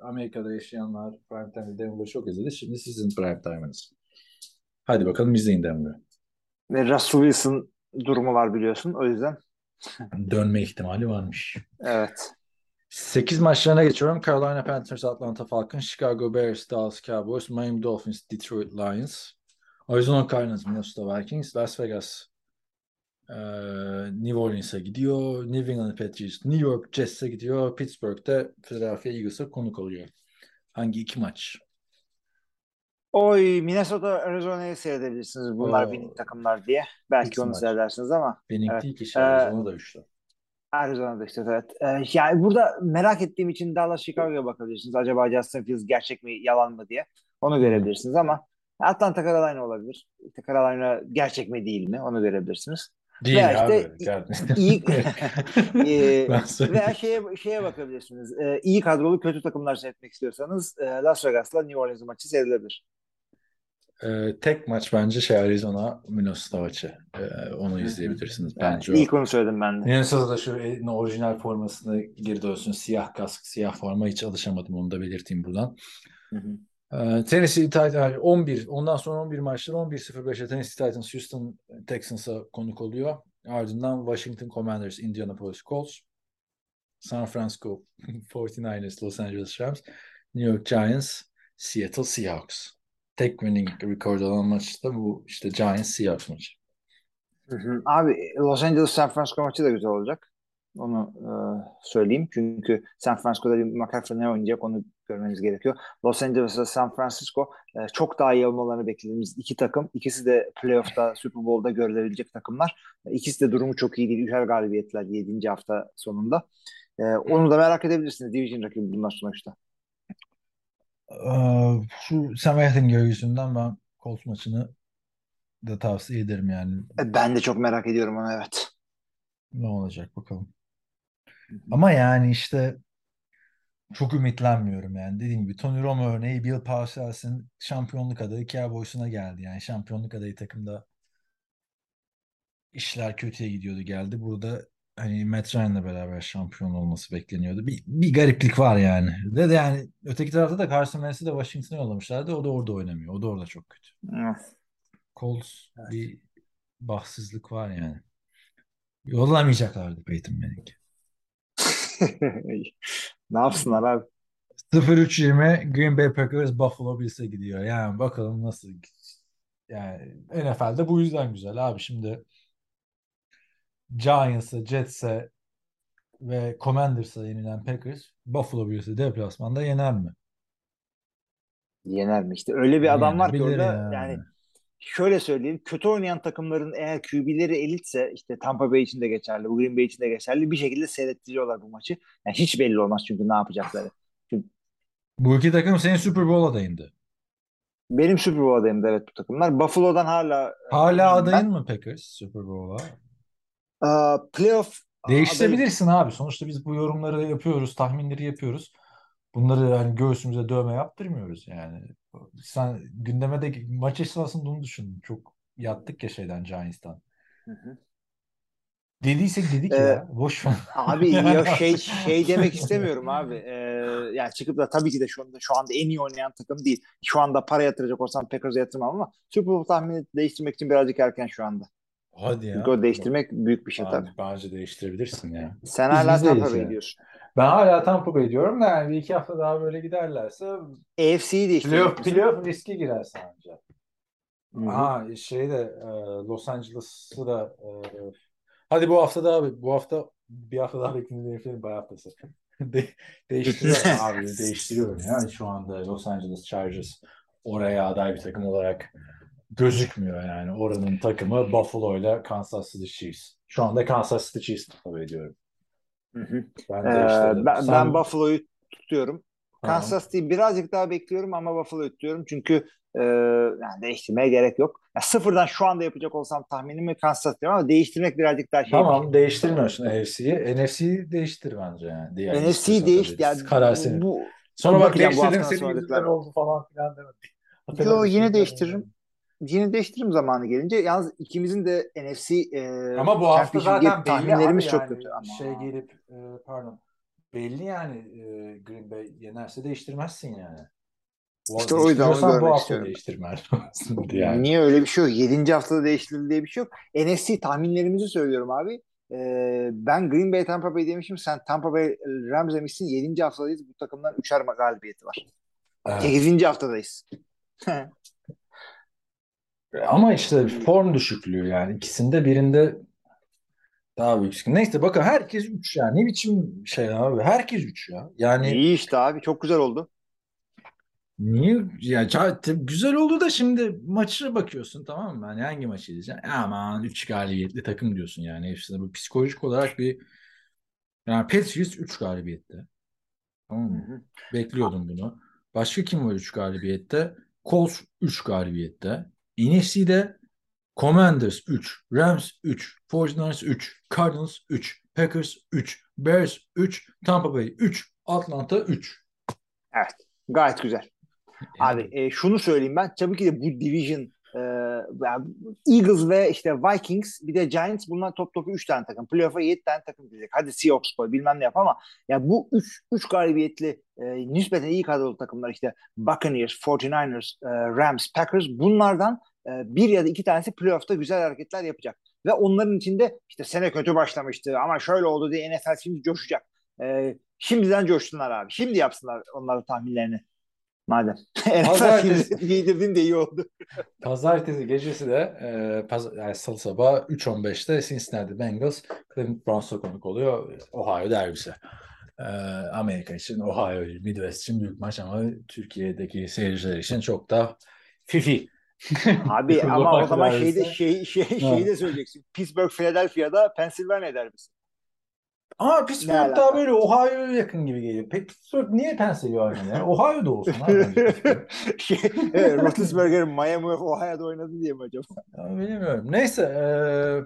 Amerika'da yaşayanlar prime time Denver'ı çok izledi. Şimdi sizin prime time'ınız. Hadi bakalım izleyin Denver'ı. Ve Russell Wilson durumu var biliyorsun. O yüzden Dönme ihtimali varmış. evet. 8 maçlarına geçiyorum. Carolina Panthers, Atlanta Falcons, Chicago Bears, Dallas Cowboys, Miami Dolphins, Detroit Lions, Arizona Cardinals, Minnesota Vikings, Las Vegas, eee, New Orleans'a gidiyor. New England Patriots, New York Jets'e gidiyor. Pittsburgh'te Philadelphia Eagles'a konuk oluyor. Hangi iki maç? Oy Minnesota Arizona'yı seyredebilirsiniz. Bunlar Oo. winning takımlar diye. Belki İki onu maç. seyredersiniz ama Benim Evet. ilk işi Ee, Arizona da üçlü. Arizona'da işte evet. Ee, yani burada merak ettiğim için Dallas Chicago'ya bakabilirsiniz. Acaba Justin Fields gerçek mi yalan mı diye. Onu görebilirsiniz ama Atlanta Carolina olabilir. Carolina gerçek mi değil mi? Onu görebilirsiniz. Değil veya abi. işte iyi- (laughs) söyleyeyim. veya şeye şeye bakabilirsiniz. Ee, iyi kadrolu kötü takımlar seyretmek istiyorsanız e, Las Vegas'la New Orleans maçı seyredilebilir. Ee, tek maç bence şey Arizona Minnesota maçı. Ee, onu izleyebilirsiniz Yani bence. o. ilk onu söyledim ben de. Minnesota'da şu orijinal formasını geri dönsün. Siyah kask, siyah forma hiç alışamadım. Onu da belirteyim buradan. Hı hı. Ee, Tennessee Titans 11. Ondan sonra 11 maçlar 11-05'e Tennessee Titans Houston Texans'a konuk oluyor. Ardından Washington Commanders Indianapolis Colts. San Francisco (laughs) 49ers Los Angeles Rams. New York Giants Seattle Seahawks. Tek winning record olan maç da bu işte Giants Seahawks maçı. Hı hı. Abi Los Angeles San Francisco maçı da güzel olacak. Onu e, söyleyeyim. Çünkü San Francisco'da bir McCaffrey ne oynayacak onu görmeniz gerekiyor. Los Angeles ve San Francisco e, çok daha iyi olmalarını beklediğimiz iki takım. İkisi de playoff'ta Super Bowl'da görülebilecek takımlar. İkisi de durumu çok iyi değil. Üçer galibiyetler 7. hafta sonunda. E, onu da merak edebilirsiniz. Division rakibi bunlar sonuçta. Ee, şu Sam Ehlinger yüzünden ben Colts maçını da tavsiye ederim yani. E, ben de çok merak ediyorum onu evet. Ne olacak bakalım. Ama yani işte çok ümitlenmiyorum yani. Dediğim gibi Tony Romo örneği Bill Parcells'in şampiyonluk adayı Cowboys'una geldi. Yani şampiyonluk adayı takımda işler kötüye gidiyordu geldi. Burada hani Matt Ryan'la beraber şampiyon olması bekleniyordu. Bir, bir gariplik var yani. Ve de yani öteki tarafta da Carson Wentz'i de Washington'a yollamışlardı. O da orada oynamıyor. O da orada çok kötü. Hı. Colts bir bahtsızlık var yani. Yollamayacaklardı Peyton Manning. (laughs) ne yapsınlar abi? 0-3-20 Green Bay Packers Buffalo Bills'e gidiyor. Yani bakalım nasıl yani NFL'de bu yüzden güzel abi şimdi Giants'e, Jets'e ve Commanders'a yenilen Packers Buffalo Bills'e deplasmanda yener mi? Yener mi? İşte öyle bir adam var ki orada yani. yani şöyle söyleyeyim kötü oynayan takımların eğer QB'leri elitse işte Tampa Bay için de geçerli, Green Bay için de geçerli bir şekilde seyrettiriyorlar bu maçı. Yani hiç belli olmaz çünkü ne yapacakları. Bu iki takım senin Super Bowl adayındı. Benim Super Bowl adayım da evet bu takımlar. Buffalo'dan hala Hala ben. adayın mı Packers Super Bowl'a? Playoff. Değiştirebilirsin abi. Sonuçta biz bu yorumları yapıyoruz, tahminleri yapıyoruz. Bunları hani göğsümüze dövme yaptırmıyoruz yani. Sen gündeme de maç esnasında bunu düşün. Çok yattık ya şeyden Giants'tan. Hı hı. Dediysek dedik Ee, ya. Boş ver. Abi (laughs) Yani ya şey şey demek istemiyorum abi. Ee, yani çıkıp da tabii ki de şu anda şu anda en iyi oynayan takım değil. Şu anda para yatıracak olsam Packers'a yatırmam ama Super Bowl tahmini değiştirmek için birazcık erken şu anda. Hadi ya. Çünkü o değiştirmek büyük bir şey Ben- tabii. Bence değiştirebilirsin ya. Sen Biz hala bizdeyiz Tampa Bay diyorsun. Ben hala Tampa Bay diyorum da yani bir iki hafta daha böyle giderlerse AFC'yi değiştirmek playoff, playoff riski girer sence. Hı hı. Ha şeyde e, Los Angeles'ı da e, hadi bu hafta daha bu hafta bir hafta daha beklediğim heriflerin bay haftası. (laughs) De, değiştiriyorum (laughs) abi değiştiriyorum yani şu anda Los Angeles Chargers oraya aday bir takım olarak gözükmüyor yani oranın takımı Buffalo ile Kansas City Chiefs. Şu anda Kansas City Chiefs tabii ediyorum. Hı hı. Ben Ee, değiştirdim. ben, Sen- ben Buffalo'yu tutuyorum. Kansas City'yi birazcık daha bekliyorum ama Buffalo'yu tutuyorum. Çünkü e, yani değiştirmeye gerek yok. Ya sıfırdan şu anda yapacak olsam tahminimi Kansas City ama değiştirmek birazcık daha şey. Tamam değiştirmiyorsun NFC'yi. NFC'yi değiştir bence yani. Diğer NFC'yi istiyorsan değiş tabii. yani Karar senin. bu Sonra bak haftadan senin yüzünden oldu falan filan demedim. Yo yine değiştiririm. Yine değiştiririm zamanı gelince. Yalnız ikimizin de NFC e, Ama bu hafta zaten tahminlerimiz abi çok yani kötü ama. şey gelip e, pardon belli yani e, Green Bay yenerse değiştirmezsin yani. Bu İşte o yüzden onu değiştiriyorsan bu görmek hafta istiyorum. değiştirmen (laughs) yani. Niye öyle bir şey yok? 7. haftada değiştirildi diye bir şey yok. NFC tahminlerimizi söylüyorum abi. Ee, ben Green Bay Tampa Bay demişim. Sen Tampa Bay Rams demişsin. 7. haftadayız. Bu takımdan 3'er galibiyeti var. Evet. 8. haftadayız. (laughs) Ama işte form düşüklüğü yani ikisinde birinde daha büyük sıkıntı. Neyse bakın herkes 3 ya. Ne biçim şey abi? Herkes 3 ya. Yani İyi işte abi. Çok güzel oldu. Niye? Ya güzel oldu da şimdi maçı bakıyorsun tamam mı? Hani hangi maçı izleyeceksin? Aman 3 galibiyetli takım diyorsun yani. Hepsinde bu psikolojik olarak bir yani Patriots 3 galibiyette. Tamam mı? Bekliyordum bunu. Başka kim var 3 galibiyette? Colts 3 galibiyette. NFC'de Commanders 3, Rams 3, 49ers 3, Cardinals 3, Packers 3, Bears 3, Tampa Bay 3, Atlanta 3. Gayet güzel. Abi e, şunu söyleyeyim ben. Tabii ki de bu division e, Eagles ve işte Vikings bir de Giants bunlar top topu 3 tane takım. Playoff'a 7 tane takım gidecek. Hadi Seahawks koy bilmem ne yap ama ya bu 3 3 galibiyetli e, nispeten iyi kadrolu takımlar işte Buccaneers, 49ers, e, Rams, Packers bunlardan bir ya da iki tanesi playoff'ta güzel hareketler yapacak. Ve onların içinde işte sene kötü başlamıştı ama şöyle oldu diye NFL şimdi coşacak. E, şimdiden coştunlar abi. Şimdi yapsınlar onların tahminlerini. Madem. (laughs) Pazartesi. giydirdin de iyi oldu. (laughs) Pazartesi gecesi de e, paz- yani salı sabahı 3.15'te Cincinnati Bengals Cleveland Browns'a konuk oluyor. Ohio derbisi. E, Amerika için, Ohio, Midwest için büyük maç ama Türkiye'deki seyirciler için çok da fifi. (laughs) Abi ama o zaman şeyi de şey, şey, şeyi de söyleyeceksin. Pittsburgh, Philadelphia'da Pennsylvania derbisi. Ama Ne Pittsburgh daha böyle Ohio'ya yakın gibi geliyor. Peki Pittsburgh niye Pennsylvania? Yani (laughs) Ohio'da olsun (laughs) şey, evet, Roethlisberger Miami of Ohio'da oynadı diye mi acaba? Ya bilmiyorum. Neyse eee,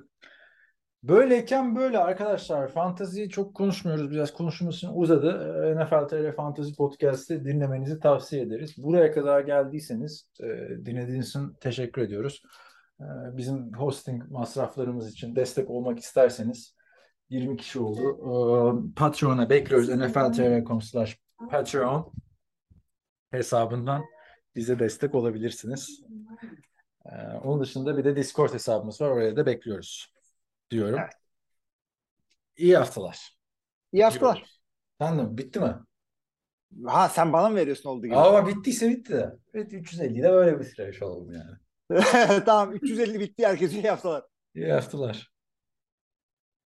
böyleyken böyle arkadaşlar fantaziyi çok konuşmuyoruz. Biraz konuşmamız için uzadı. Eee, NFL TR Fantasy Podcast'ı dinlemenizi tavsiye ederiz. Buraya kadar geldiyseniz eee, dinlediğiniz için teşekkür ediyoruz. Eee, bizim hosting masraflarımız için destek olmak isterseniz 20 kişi oldu. Eee, Patreon'a bekliyoruz. nfltr.com slash Patreon hesabından bize destek olabilirsiniz. Ee, onun dışında bir de Discord hesabımız var. Oraya da bekliyoruz diyorum. Evet. İyi haftalar. İyi haftalar. De mi? Bitti mi? Ha sen bana mı veriyorsun oldu gibi? Ama bittiyse bitti de. Evet 350 de böyle bitiremiş olalım yani. (laughs) tamam 350 bitti herkese iyi haftalar. İyi haftalar.